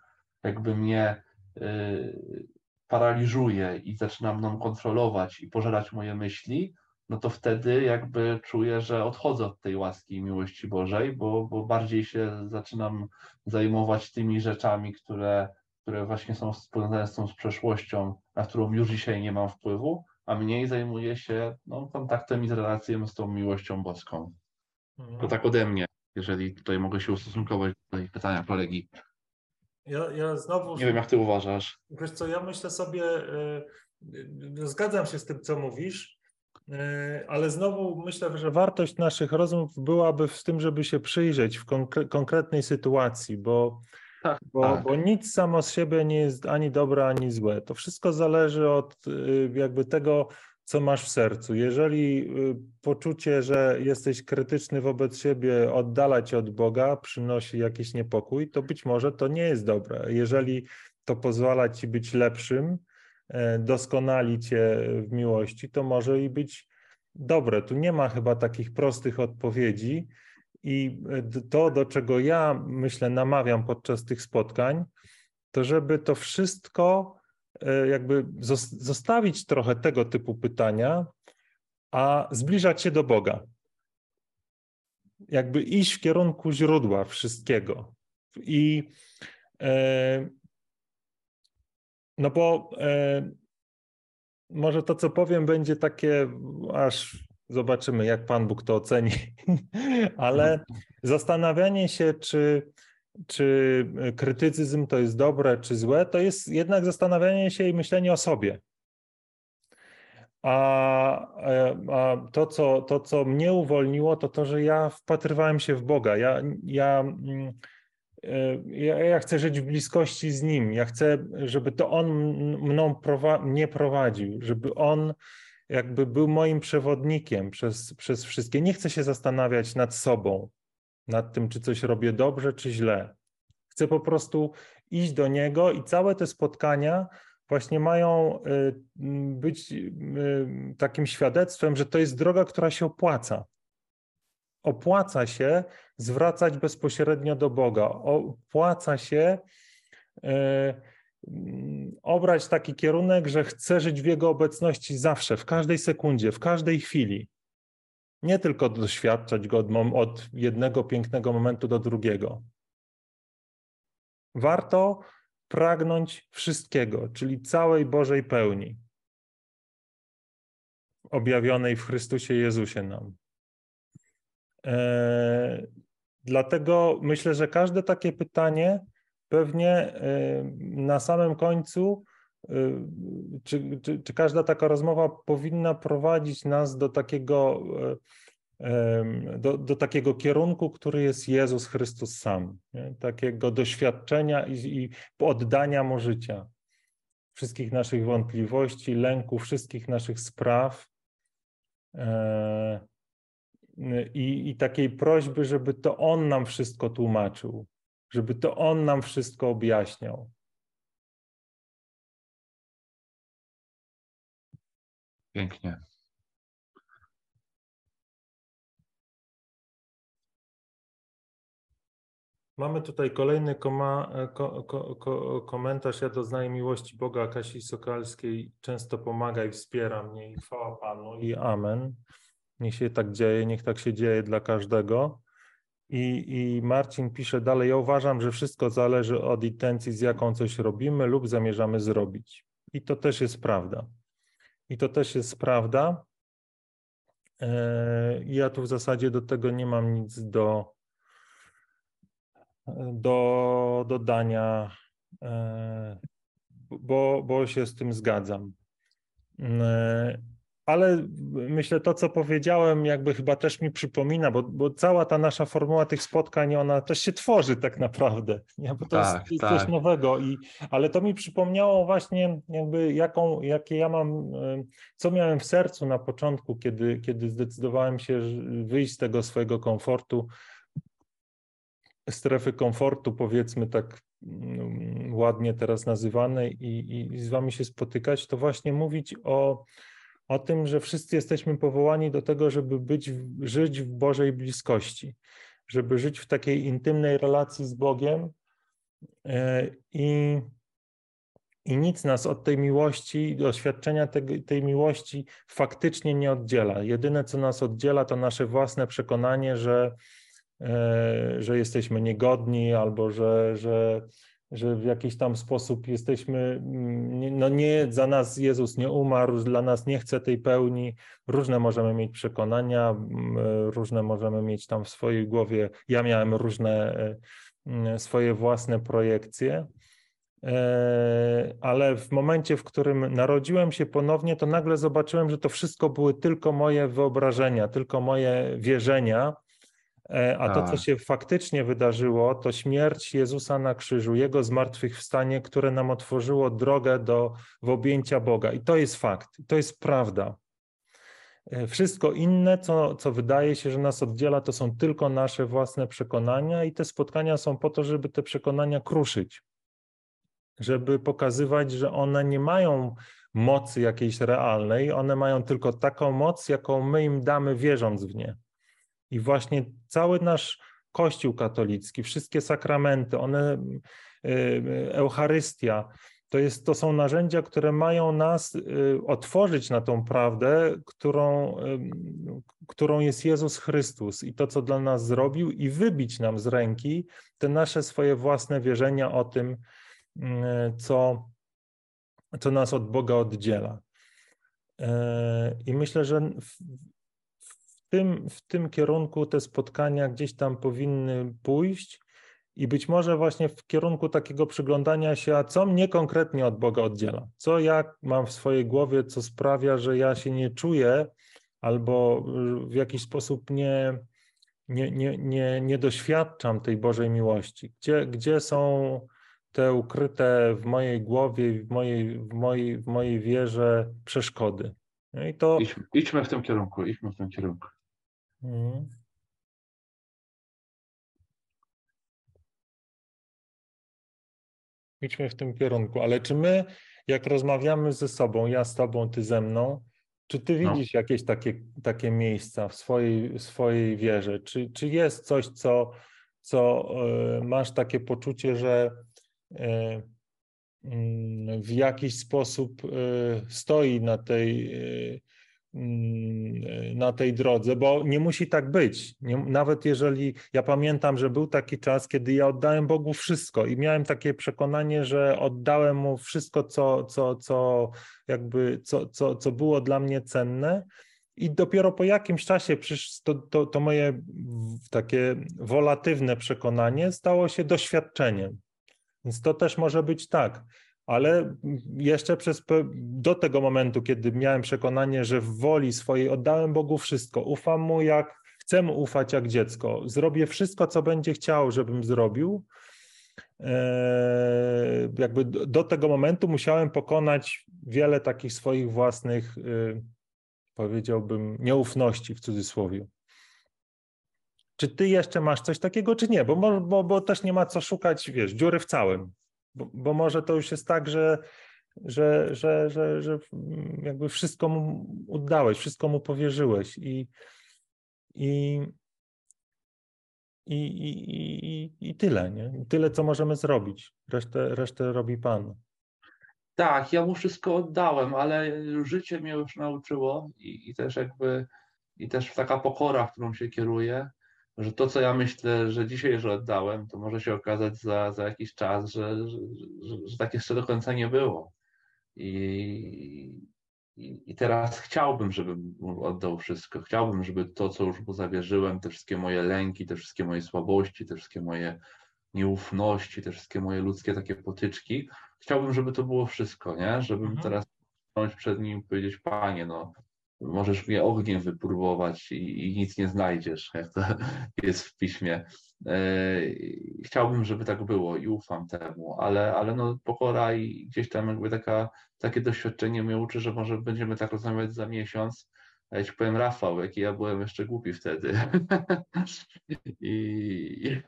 jakby mnie yy, paraliżuje i zaczyna mną kontrolować i pożerać moje myśli, no to wtedy jakby czuję, że odchodzę od tej łaski i miłości Bożej, bo, bo bardziej się zaczynam zajmować tymi rzeczami, które, które właśnie są związane z tą z przeszłością, na którą już dzisiaj nie mam wpływu, a mniej zajmuję się no, kontaktem i z relacją z tą miłością boską. To tak ode mnie, jeżeli tutaj mogę się ustosunkować do tej pytania kolegi. Ja, ja znowu. Nie wiem, jak ty uważasz. Wiesz co, ja myślę sobie, e, e, zgadzam się z tym, co mówisz, e, ale znowu myślę, że wartość naszych rozmów byłaby w tym, żeby się przyjrzeć w konkre- konkretnej sytuacji, bo, Tak, bo, tak. bo nic samo z siebie nie jest ani dobre, ani złe. To wszystko zależy od y, jakby tego, co masz w sercu. Jeżeli y, poczucie, że jesteś krytyczny wobec siebie, oddala cię od Boga, przynosi jakiś niepokój, to być może to nie jest dobre. Jeżeli to pozwala ci być lepszym, e, doskonali cię w miłości, to może i być dobre. Tu nie ma chyba takich prostych odpowiedzi. I e, to, do czego ja myślę, namawiam podczas tych spotkań, to żeby to wszystko e, jakby zos- zostawić trochę tego typu pytania, a zbliżać się do Boga. Jakby iść w kierunku źródła wszystkiego. I e, no bo może to, co powiem, będzie takie, aż zobaczymy, jak Pan Bóg to oceni, ale zastanawianie się, czy, czy krytycyzm to jest dobre, czy złe, to jest jednak zastanawianie się i myślenie o sobie. A, e, a to, co, to, co mnie uwolniło, to to, że ja wpatrywałem się w Boga. Ja, ja, mm, e, ja, ja chcę żyć w bliskości z Nim. Ja chcę, żeby to On mną prowa- mnie prowadził, żeby On jakby był moim przewodnikiem przez, przez wszystkie. Nie chcę się zastanawiać nad sobą, nad tym, czy coś robię dobrze, czy źle. Chcę po prostu iść do Niego i całe te spotkania właśnie mają y, m, być y, takim świadectwem, że to jest droga, która się opłaca. Opłaca się zwracać bezpośrednio do Boga. Opłaca się y, mm, obrać taki kierunek, że chcę żyć w Jego obecności zawsze, w każdej sekundzie, w każdej chwili. Nie tylko doświadczać go od jednego pięknego momentu do drugiego. Warto pragnąć wszystkiego, czyli całej Bożej pełni, objawionej w Chrystusie Jezusie nam. E, dlatego myślę, że każde takie pytanie pewnie e, na samym końcu czy, czy, czy każda taka rozmowa powinna prowadzić nas do takiego, do, do takiego kierunku, który jest Jezus Chrystus sam, nie? takiego doświadczenia i, i oddania mu życia, wszystkich naszych wątpliwości, lęków, wszystkich naszych spraw. E, I, I takiej prośby, żeby to On nam wszystko tłumaczył, żeby to On nam wszystko objaśniał. Pięknie. Mamy tutaj kolejny koma, ko, ko, ko, komentarz. Ja doznaję miłości Boga Kasi Sokalskiej. Często pomaga i wspiera mnie. I chwała Panu i amen. Niech się tak dzieje, niech tak się dzieje dla każdego. I, I Marcin pisze dalej, ja uważam, że wszystko zależy od intencji, z jaką coś robimy lub zamierzamy zrobić. I to też jest prawda. I to też jest prawda. E, ja tu w zasadzie do tego nie mam nic do, do dodania, e, bo, bo się z tym zgadzam. Ale myślę, to co powiedziałem, jakby chyba też mi przypomina, bo, bo cała ta nasza formuła tych spotkań, ona też się tworzy tak naprawdę, nie? bo to tak, jest tak. coś nowego. I, ale to mi przypomniało właśnie, jakby jaką, jakie ja mam, co miałem w sercu na początku, kiedy, kiedy zdecydowałem się wyjść z tego swojego komfortu, strefy komfortu, powiedzmy tak mm, ładnie teraz nazywanej, i, i z wami się spotykać, to właśnie mówić o o tym, że wszyscy jesteśmy powołani do tego, żeby być, żyć w Bożej bliskości, żeby żyć w takiej intymnej relacji z Bogiem e, i, i nic nas od tej miłości, doświadczenia tej, tej miłości faktycznie nie oddziela. Jedyne, co nas oddziela, to nasze własne przekonanie, że, e, że jesteśmy niegodni albo że, że że w jakiś tam sposób jesteśmy, mm, no nie, za nas Jezus nie umarł, dla nas nie chce tej pełni. Różne możemy mieć przekonania, różne możemy mieć tam w swojej głowie. Ja miałem różne e, swoje własne projekcje, e, ale w momencie, w którym narodziłem się ponownie, to nagle zobaczyłem, że to wszystko były tylko moje wyobrażenia, tylko moje wierzenia a to, co tak. się faktycznie wydarzyło, to śmierć Jezusa na krzyżu, Jego zmartwychwstanie, które nam otworzyło drogę do w objęcia Boga. I to jest fakt, to jest prawda. E, wszystko inne, co, co wydaje się, że nas oddziela, to są tylko nasze własne przekonania, i te spotkania są po to, żeby te przekonania kruszyć, żeby pokazywać, że one nie mają mocy jakiejś realnej, one mają tylko taką moc, jaką my im damy, wierząc w nie. I właśnie cały nasz Kościół katolicki, wszystkie sakramenty, one, y, y, Eucharystia, to, jest, to są narzędzia, które mają nas y, otworzyć na tą prawdę, którą, którą jest Jezus Chrystus i to, co dla nas zrobił, i wybić nam z ręki te nasze swoje własne wierzenia o tym, co, co nas od Boga oddziela. I myślę, że tym, w tym kierunku te spotkania gdzieś tam powinny pójść i być może właśnie w kierunku takiego przyglądania się, a co mnie konkretnie od Boga oddziela, co ja mam w swojej głowie, co sprawia, że ja się nie czuję albo w jakiś sposób nie, nie, nie, nie, nie doświadczam tej Bożej miłości. Gdzie, gdzie są te ukryte w mojej głowie, w mojej, w mojej, w mojej wierze przeszkody? No i to... Idźmy, idźmy w tym kierunku, idźmy w tym kierunku. Mhm. Idźmy w tym kierunku, ale czy my, jak rozmawiamy ze sobą, ja z tobą, ty ze mną, czy ty no. widzisz no. jakieś takie, takie miejsca w swojej, swojej wierze? Czy, czy jest coś, co, co y, masz takie poczucie, że y, y, w jakiś sposób stoi na tej na tej drodze, bo nie musi tak być. Nie, nawet jeżeli ja pamiętam, że był taki czas, kiedy ja oddałem Bogu wszystko i miałem takie przekonanie, że oddałem mu wszystko, co, co, co jakby, co, co, co było dla mnie cenne. I dopiero po jakimś czasie to, to, to moje takie wolatywne przekonanie stało się doświadczeniem. Więc to też może być tak. Ale jeszcze przez, do tego momentu, kiedy miałem przekonanie, że w woli swojej oddałem Bogu wszystko, ufam Mu jak chcę Mu ufać jak dziecko, zrobię wszystko, co będzie chciał, żebym zrobił, e, jakby do tego momentu musiałem pokonać wiele takich swoich własnych, y, powiedziałbym, nieufności w cudzysłowie. Czy ty jeszcze masz coś takiego, czy nie? Bo, bo, bo też nie ma co szukać, wiesz, dziury w całym. Bo, może to już jest tak, że, że, że, że, że jakby wszystko mu oddałeś, wszystko mu powierzyłeś i, i, i, i, i, tyle, nie? Tyle, co możemy zrobić. Resztę, resztę robi Pan. Tak, ja mu wszystko oddałem, ale życie mnie już nauczyło i, i też jakby i też taka pokora, którą się kieruję, że to, co ja myślę, że dzisiaj, że oddałem, to może się okazać za, za jakiś czas, że, że, że, że tak jeszcze do końca nie było. I, i, teraz chciałbym, żebym oddał wszystko. Chciałbym, żeby to, co już mu zawierzyłem, te wszystkie moje lęki, te wszystkie moje słabości, te wszystkie moje nieufności, te wszystkie moje ludzkie takie potyczki, chciałbym, żeby to było wszystko, nie? Żebym mhm. teraz przed nim powiedzieć, panie, no możesz mnie ogniem wypróbować i, i, nic nie znajdziesz, jak to jest w piśmie. E, chciałbym, żeby tak było i ufam temu, ale, ale no pokora i gdzieś tam jakby taka, takie doświadczenie mnie uczy, że może będziemy tak rozmawiać za miesiąc, a ja ci powiem, Rafał, jaki ja byłem jeszcze głupi wtedy. I,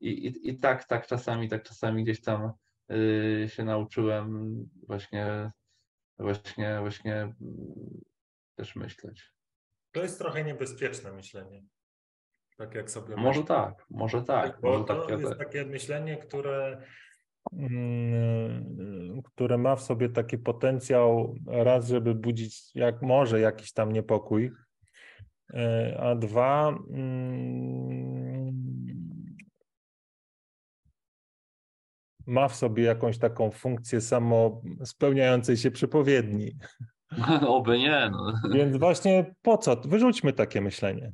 i, i, tak, tak czasami, tak czasami gdzieś tam y, się nauczyłem właśnie, właśnie, właśnie też myśleć. To jest trochę niebezpieczne myślenie. Tak jak sobie. Może myślę. tak, może tak. Bo może to tak, jest takie myślenie, które, mm, które ma w sobie taki potencjał raz, żeby budzić jak może jakiś tam niepokój, e, a dwa mm, ma w sobie jakąś taką funkcję samo spełniającej się przepowiedni. Oby nie. No. Więc właśnie po co? Wyrzućmy takie myślenie.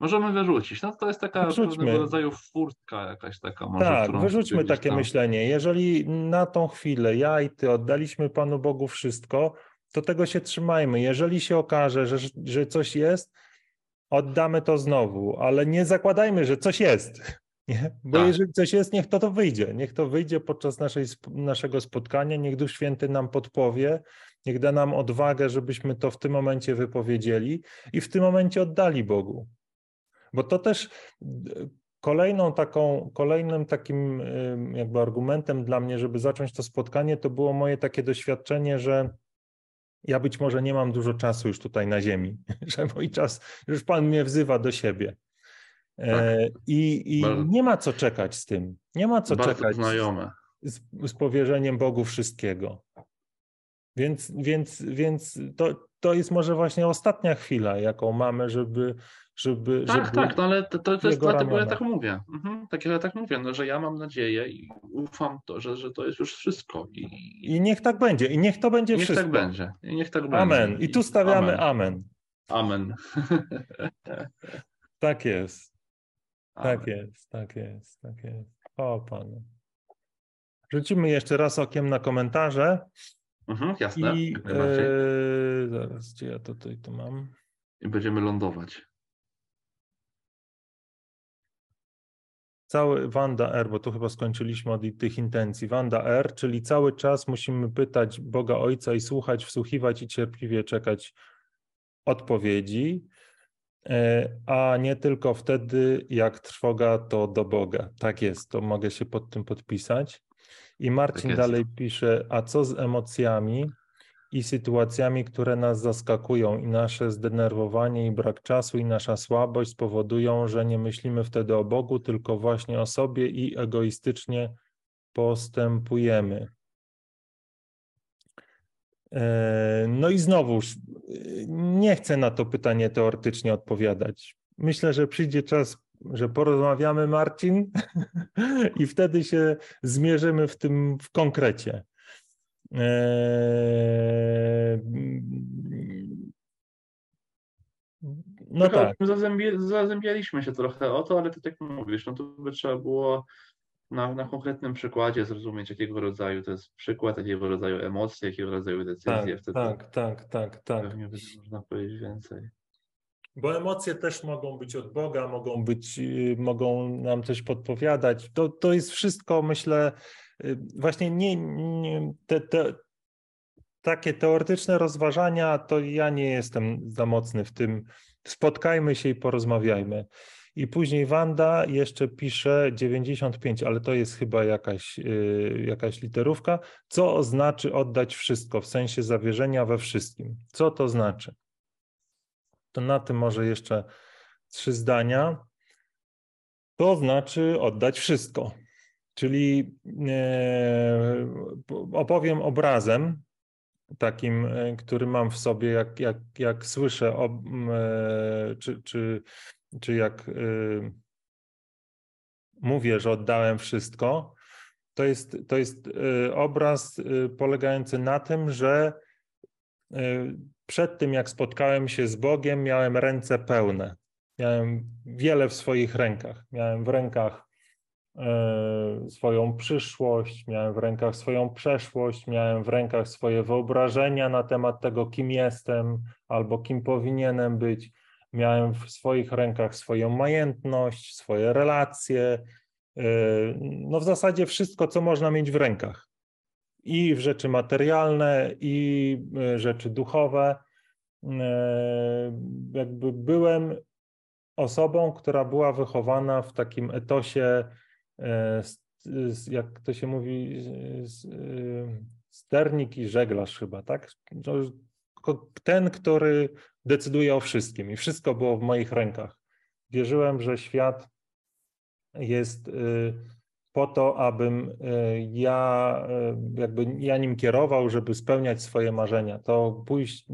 Możemy wyrzucić. No to jest taka Wyrzućmy. rodzaju furtka jakaś taka. Może, tak, wyrzućmy takie tam. myślenie. Jeżeli na tą chwilę ja i ty oddaliśmy Panu Bogu wszystko, to tego się trzymajmy. Jeżeli się okaże, że, że coś jest, oddamy to znowu, ale nie zakładajmy, że coś jest. Nie? Bo tak. jeżeli coś jest, niech to to wyjdzie. Niech to wyjdzie podczas naszej, naszego spotkania, niech Duch Święty nam podpowie, niech da nam odwagę, żebyśmy to w tym momencie wypowiedzieli i w tym momencie oddali Bogu. Bo to też kolejną taką, kolejnym takim jakby argumentem dla mnie, żeby zacząć to spotkanie, to było moje takie doświadczenie, że ja być może nie mam dużo czasu już tutaj na ziemi, że mój czas, już Pan mnie wzywa do siebie. E, tak. I, i nie ma co czekać z tym. Nie ma co czekać znajome. Z, z powierzeniem Bogu wszystkiego. Więc, więc, więc to, to jest może właśnie ostatnia chwila, jaką mamy, żeby. żeby tak, żeby tak, no ale to, to jest dlatego ramiona. ja tak mówię. Mhm, tak, ja tak mówię, no, że ja mam nadzieję i ufam to, że, że to jest już wszystko. I, I niech tak będzie, i niech to będzie niech wszystko. Tak będzie. I niech tak będzie. Amen. I tu stawiamy amen. Amen. amen. tak jest. Tak jest, tak jest, tak jest. O Panie. Rzucimy jeszcze raz okiem na komentarze. Mhm, jasne. I e, zaraz, gdzie ja tutaj to mam? I będziemy lądować. Cały Wanda R, bo tu chyba skończyliśmy od tych intencji. Wanda R, czyli cały czas musimy pytać Boga Ojca i słuchać, wsłuchiwać i cierpliwie czekać odpowiedzi. E, a nie tylko wtedy, jak trwoga, to do Boga. Tak jest, to mogę się pod tym podpisać. I Marcin tak dalej pisze, a co z emocjami i sytuacjami, które nas zaskakują i nasze zdenerwowanie i brak czasu i nasza słabość spowodują, że nie myślimy wtedy o Bogu, tylko właśnie o sobie i egoistycznie postępujemy. E, no i znowuż, e, nie chcę na to pytanie teoretycznie odpowiadać. Myślę, że przyjdzie czas, że porozmawiamy, Marcin, i wtedy się zmierzymy w tym w konkrecie. E, no tak. Zazębia, zazębialiśmy się trochę o to, ale ty tak mówisz, no to by trzeba było na, na konkretnym przykładzie zrozumieć, jakiego rodzaju to jest przykład, jakiego rodzaju emocje, jakiego rodzaju decyzje. Tak, Wtedy tak, tak, tak, tak. pewnie można powiedzieć więcej. Bo emocje też mogą być od Boga, mogą być, y, mogą nam coś podpowiadać. To, to jest wszystko, myślę, y, właśnie nie, nie te, te, takie teoretyczne rozważania, to ja nie jestem za mocny w tym. Spotkajmy się i porozmawiajmy. I później Wanda jeszcze pisze 95, ale to jest chyba jakaś, yy, jakaś literówka. Co znaczy oddać wszystko, w sensie zawierzenia we wszystkim? Co to znaczy? To na tym może jeszcze trzy zdania. To znaczy oddać wszystko. Czyli yy, opowiem obrazem, takim, e, który mam w sobie, jak, jak, jak słyszę, o, e, czy, czy, czy jak mówię, że oddałem wszystko, to jest, to jest obraz polegający na tym, że przed tym, jak spotkałem się z Bogiem, miałem ręce pełne. Miałem wiele w swoich rękach. Miałem w rękach E, swoją przyszłość, miałem w rękach swoją przeszłość, miałem w rękach swoje wyobrażenia na temat tego, kim jestem albo kim powinienem być. Miałem w swoich rękach swoją majętność, swoje relacje, e, no w zasadzie wszystko, co można mieć w rękach. I w rzeczy materialne, i e, rzeczy duchowe. Jakby byłem osobą, która była wychowana w takim etosie E, jak to się mówi, sternik i żeglarz chyba, tak? Ten, który decyduje o wszystkim i wszystko było w moich rękach. Wierzyłem, że świat jest po to, abym y, ja jakby ja nim kierował, żeby spełniać swoje marzenia, to pójść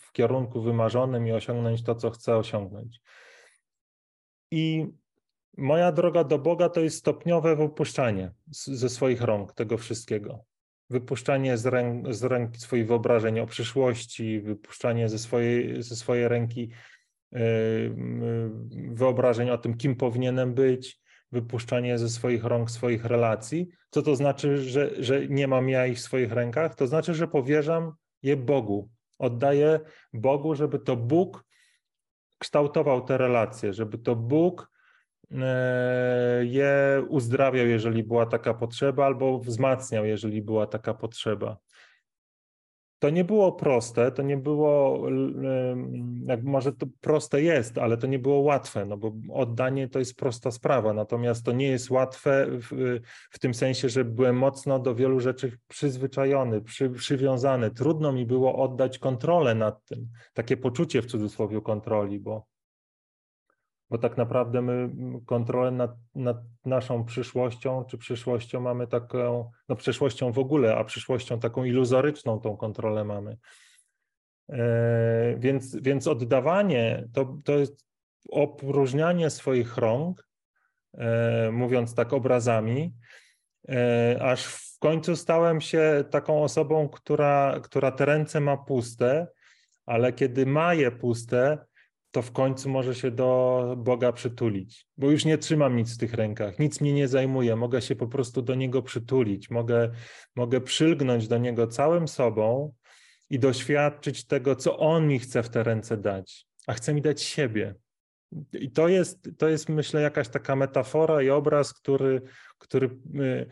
w kierunku wymarzonym i osiągnąć to, co chcę osiągnąć. I moja droga do Boga to jest stopniowe wypuszczanie ze swoich rąk tego wszystkiego. Wypuszczanie z, ręk, z ręki swoich wyobrażeń o przyszłości, wypuszczanie ze swojej, ze swojej ręki yy, wyobrażeń o tym, kim powinienem być, wypuszczanie ze swoich rąk swoich relacji. Co to znaczy, że, że nie mam ja ich w swoich rękach? To znaczy, że powierzam je Bogu. Oddaję Bogu, żeby to Bóg kształtował te relacje, żeby to Bóg E, je uzdrawiał, jeżeli była taka potrzeba, albo wzmacniał, jeżeli była taka potrzeba. To nie było proste, to nie było, jak może to proste jest, ale to nie było łatwe, no bo oddanie to jest prosta sprawa, natomiast to nie jest łatwe w, w tym sensie, że byłem mocno do wielu rzeczy przyzwyczajony, przy, przywiązany. Trudno mi było oddać kontrolę nad tym, takie poczucie w cudzysłowie kontroli, bo bo tak naprawdę my kontrolę nad, nad, naszą przyszłością, czy przyszłością mamy taką, no przyszłością w ogóle, a przyszłością taką iluzoryczną tą kontrolę mamy. E, więc, więc oddawanie to, to jest opróżnianie swoich rąk, e, mówiąc tak obrazami, e, aż w końcu stałem się taką osobą, która, która te ręce ma puste, ale kiedy ma je puste, to w końcu może się do Boga przytulić, bo już nie trzymam nic w tych rękach, nic mnie nie zajmuje, mogę się po prostu do Niego przytulić, mogę, mogę przylgnąć do Niego całym sobą i doświadczyć tego, co On mi chce w te ręce dać, a chce mi dać siebie. I to jest, to jest myślę, jakaś taka metafora i obraz, który, który y,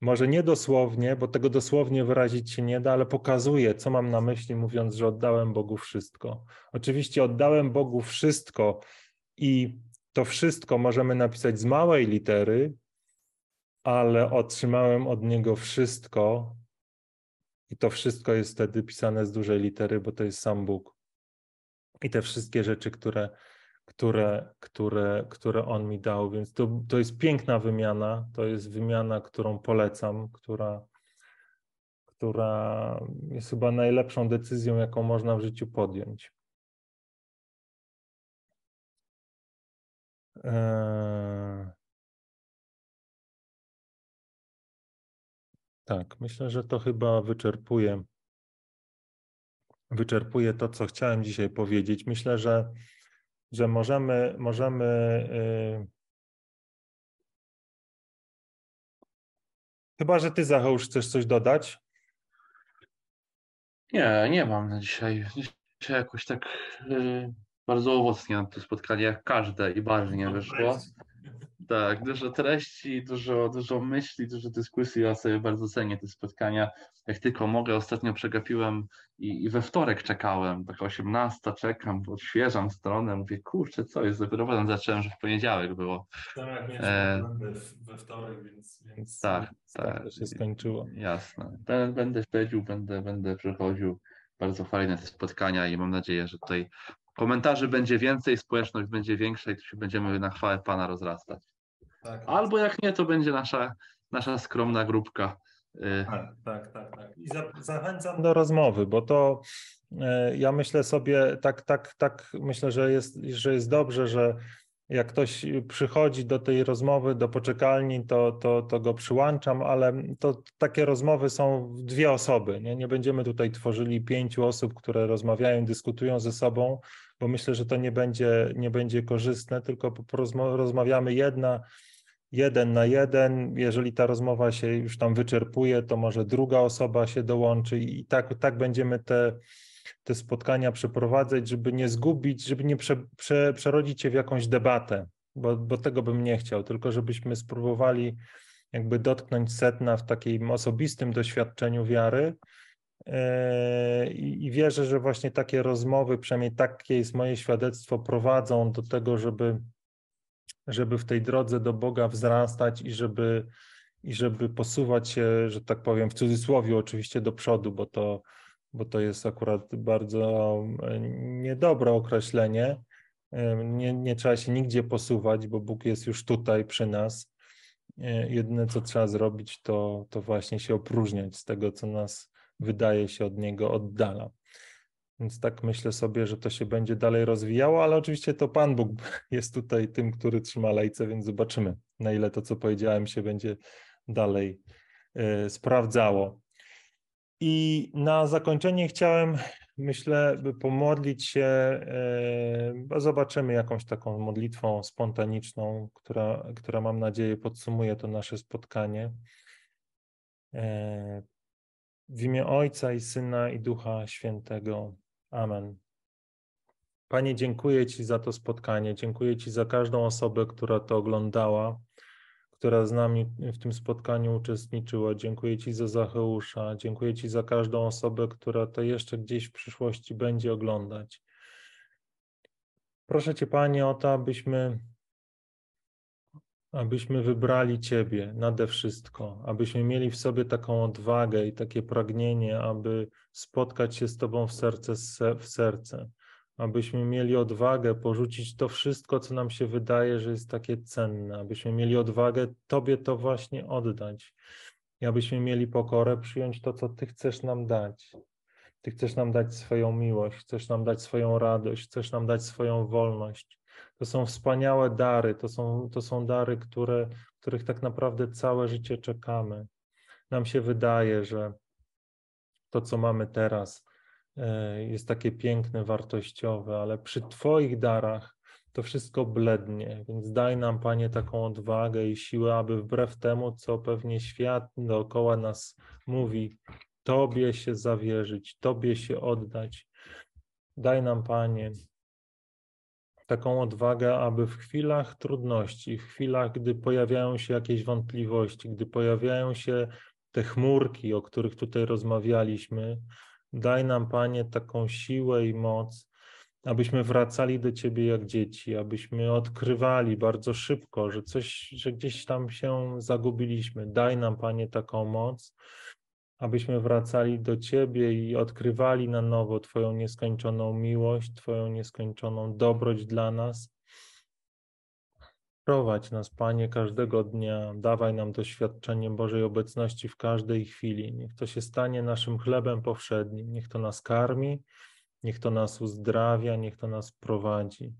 może nie dosłownie, bo tego dosłownie wyrazić się nie da, ale pokazuje, co mam na myśli, mówiąc, że oddałem Bogu wszystko. Oczywiście oddałem Bogu wszystko i to wszystko możemy napisać z małej litery, ale otrzymałem od Niego wszystko i to wszystko jest wtedy pisane z dużej litery, bo to jest sam Bóg. I te wszystkie rzeczy, które które, które, które on mi dał. Więc to, to jest piękna wymiana. To jest wymiana, którą polecam, która, która jest chyba najlepszą decyzją, jaką można w życiu podjąć. Eee... Tak, myślę, że to chyba wyczerpuje, wyczerpuje to, co chciałem dzisiaj powiedzieć. Myślę, że że możemy, możemy y, Chyba, że ty, Zacheusz, chcesz coś dodać? Nie, nie mam na dzisiaj. Dzisiaj jakoś tak y, bardzo owocnie na to spotkanie, jak każde i barwnie wyszło. Tak, dużo treści, dużo, dużo myśli, dużo dyskusji. Ja sobie bardzo cenię te spotkania. Jak tylko mogę, ostatnio przegapiłem i, i we wtorek czekałem, taka 18 czekam, odświeżam stronę, mówię, kurczę, co jest, dopiero potem zacząłem, że w poniedziałek było. Tak, nie, e... we wtorek, więc, więc tak, tak, to się skończyło. Jasne. Będę śledził, będę, będę przychodził. Bardzo fajne te spotkania i mam nadzieję, że tutaj komentarzy będzie więcej, społeczność będzie większa i tu się będziemy na chwałę Pana rozrastać. Tak, Albo jak nie, to będzie nasza, nasza skromna grupka. Y, tak, tak, tak. tak. I za, zachęcam do rozmowy, bo to e, ja myślę sobie, tak, tak, tak, myślę, że jest, że jest dobrze, że jak ktoś przychodzi do tej rozmowy, do poczekalni, to, to, to go przyłączam, ale to takie rozmowy są dwie osoby. Nie? nie będziemy tutaj tworzyli pięciu osób, które rozmawiają, dyskutują ze sobą, bo myślę, że to nie będzie, nie będzie korzystne, tylko rozmawiamy jedna jeden na jeden. Jeżeli ta rozmowa się już tam wyczerpuje, to może druga osoba się dołączy i tak, tak będziemy te, te spotkania przeprowadzać, żeby nie zgubić, żeby nie prze, prze, przerodzić się w jakąś debatę, bo, bo tego bym nie chciał, tylko żebyśmy spróbowali jakby dotknąć setna w takim osobistym doświadczeniu wiary. Yy, I wierzę, że właśnie takie rozmowy, przynajmniej takie jest moje świadectwo, prowadzą do tego, żeby żeby w tej drodze do Boga wzrastać i żeby, i żeby posuwać się, że tak powiem, w cudzysłowie oczywiście do przodu, bo to, bo to jest akurat bardzo niedobre określenie. Nie, nie trzeba się nigdzie posuwać, bo Bóg jest już tutaj przy nas. E, jedyne, co trzeba zrobić, to, to właśnie się opróżniać z tego, co nas wydaje się od Niego oddala. Więc tak myślę sobie, że to się będzie dalej rozwijało, ale oczywiście to Pan Bóg jest tutaj tym, który trzyma lejce, więc zobaczymy, na ile to, co powiedziałem, się będzie dalej y, sprawdzało. I na zakończenie chciałem, myślę, pomodlić się, y, zobaczymy jakąś taką modlitwą spontaniczną, która, która mam nadzieję podsumuje to nasze spotkanie. Y, w imię Ojca i Syna i Ducha Świętego. Amen. Panie, dziękuję Ci za to spotkanie. Dziękuję Ci za każdą osobę, która to oglądała, która z nami w tym spotkaniu uczestniczyła. Dziękuję Ci za Zacheusza. Dziękuję Ci za każdą osobę, która to jeszcze gdzieś w przyszłości będzie oglądać. Proszę Cię, Panie, o to, abyśmy abyśmy wybrali Ciebie nade wszystko, abyśmy mieli w sobie taką odwagę i takie pragnienie, aby spotkać się z Tobą w serce w serce, abyśmy mieli odwagę porzucić to wszystko, co nam się wydaje, że jest takie cenne, abyśmy mieli odwagę Tobie to właśnie oddać i abyśmy mieli pokorę przyjąć to, co Ty chcesz nam dać. Ty chcesz nam dać swoją miłość, chcesz nam dać swoją radość, chcesz nam dać swoją wolność. To są wspaniałe dary, to są, to są dary, które, których tak naprawdę całe życie czekamy. Nam się wydaje, że to, co mamy teraz, e, jest takie piękne, wartościowe, ale przy Twoich darach to wszystko blednie, więc daj nam, Panie, taką odwagę i siłę, aby wbrew temu, co pewnie świat dookoła nas mówi, Tobie się zawierzyć, Tobie się oddać. Daj nam, Panie, taką odwagę, aby w chwilach trudności, w chwilach, gdy pojawiają się jakieś wątpliwości, gdy pojawiają się te chmurki, o których tutaj rozmawialiśmy, daj nam, Panie, taką siłę i moc, abyśmy wracali do Ciebie jak dzieci, abyśmy odkrywali bardzo szybko, że coś, że gdzieś tam się zagubiliśmy. Daj nam, Panie, taką moc, abyśmy wracali do Ciebie i odkrywali na nowo Twoją nieskończoną miłość, Twoją nieskończoną dobroć dla nas. Prowadź nas, Panie, każdego dnia, dawaj nam doświadczenie Bożej obecności w każdej chwili. Niech to się stanie naszym chlebem powszednim, niech to nas karmi, niech to nas uzdrawia, niech to nas prowadzi.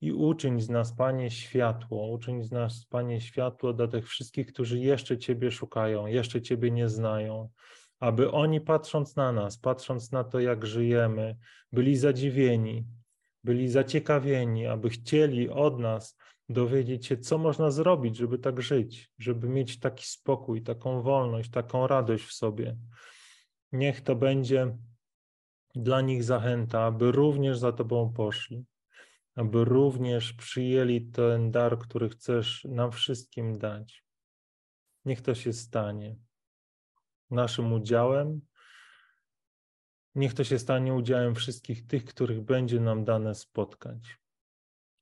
I uczyń z nas, Panie, światło, uczyń z nas, Panie, światło dla tych wszystkich, którzy jeszcze Ciebie szukają, jeszcze Ciebie nie znają, aby oni patrząc na nas, patrząc na to, jak żyjemy, byli zadziwieni, byli zaciekawieni, aby chcieli od nas dowiedzieć się, co można zrobić, żeby tak żyć, żeby mieć taki spokój, taką wolność, taką radość w sobie. Niech to będzie dla nich zachęta, aby również za Tobą poszli, aby również przyjęli ten dar, który chcesz nam wszystkim dać. Niech to się stanie naszym udziałem. Niech to się stanie udziałem wszystkich tych, których będzie nam dane spotkać.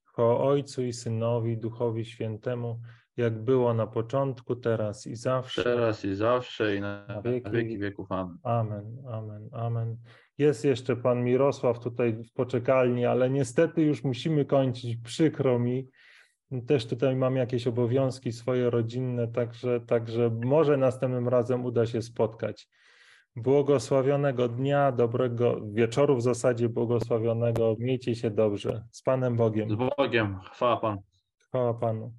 Chwała Ojcu i Synowi, Duchowi Świętemu, jak było na początku, teraz i zawsze. Teraz i zawsze i na, Na wieki, wieki. wieków. Amen. Amen, amen, amen. Jest jeszcze pan Mirosław tutaj w poczekalni, ale niestety już musimy kończyć. Przykro mi. Też tutaj mam jakieś obowiązki swoje rodzinne, także, także może następnym razem uda się spotkać. Błogosławionego dnia, dobrego wieczoru w zasadzie błogosławionego. Miejcie się dobrze. Z Panem Bogiem. Z Bogiem. Chwała Pan. Chwała Panu.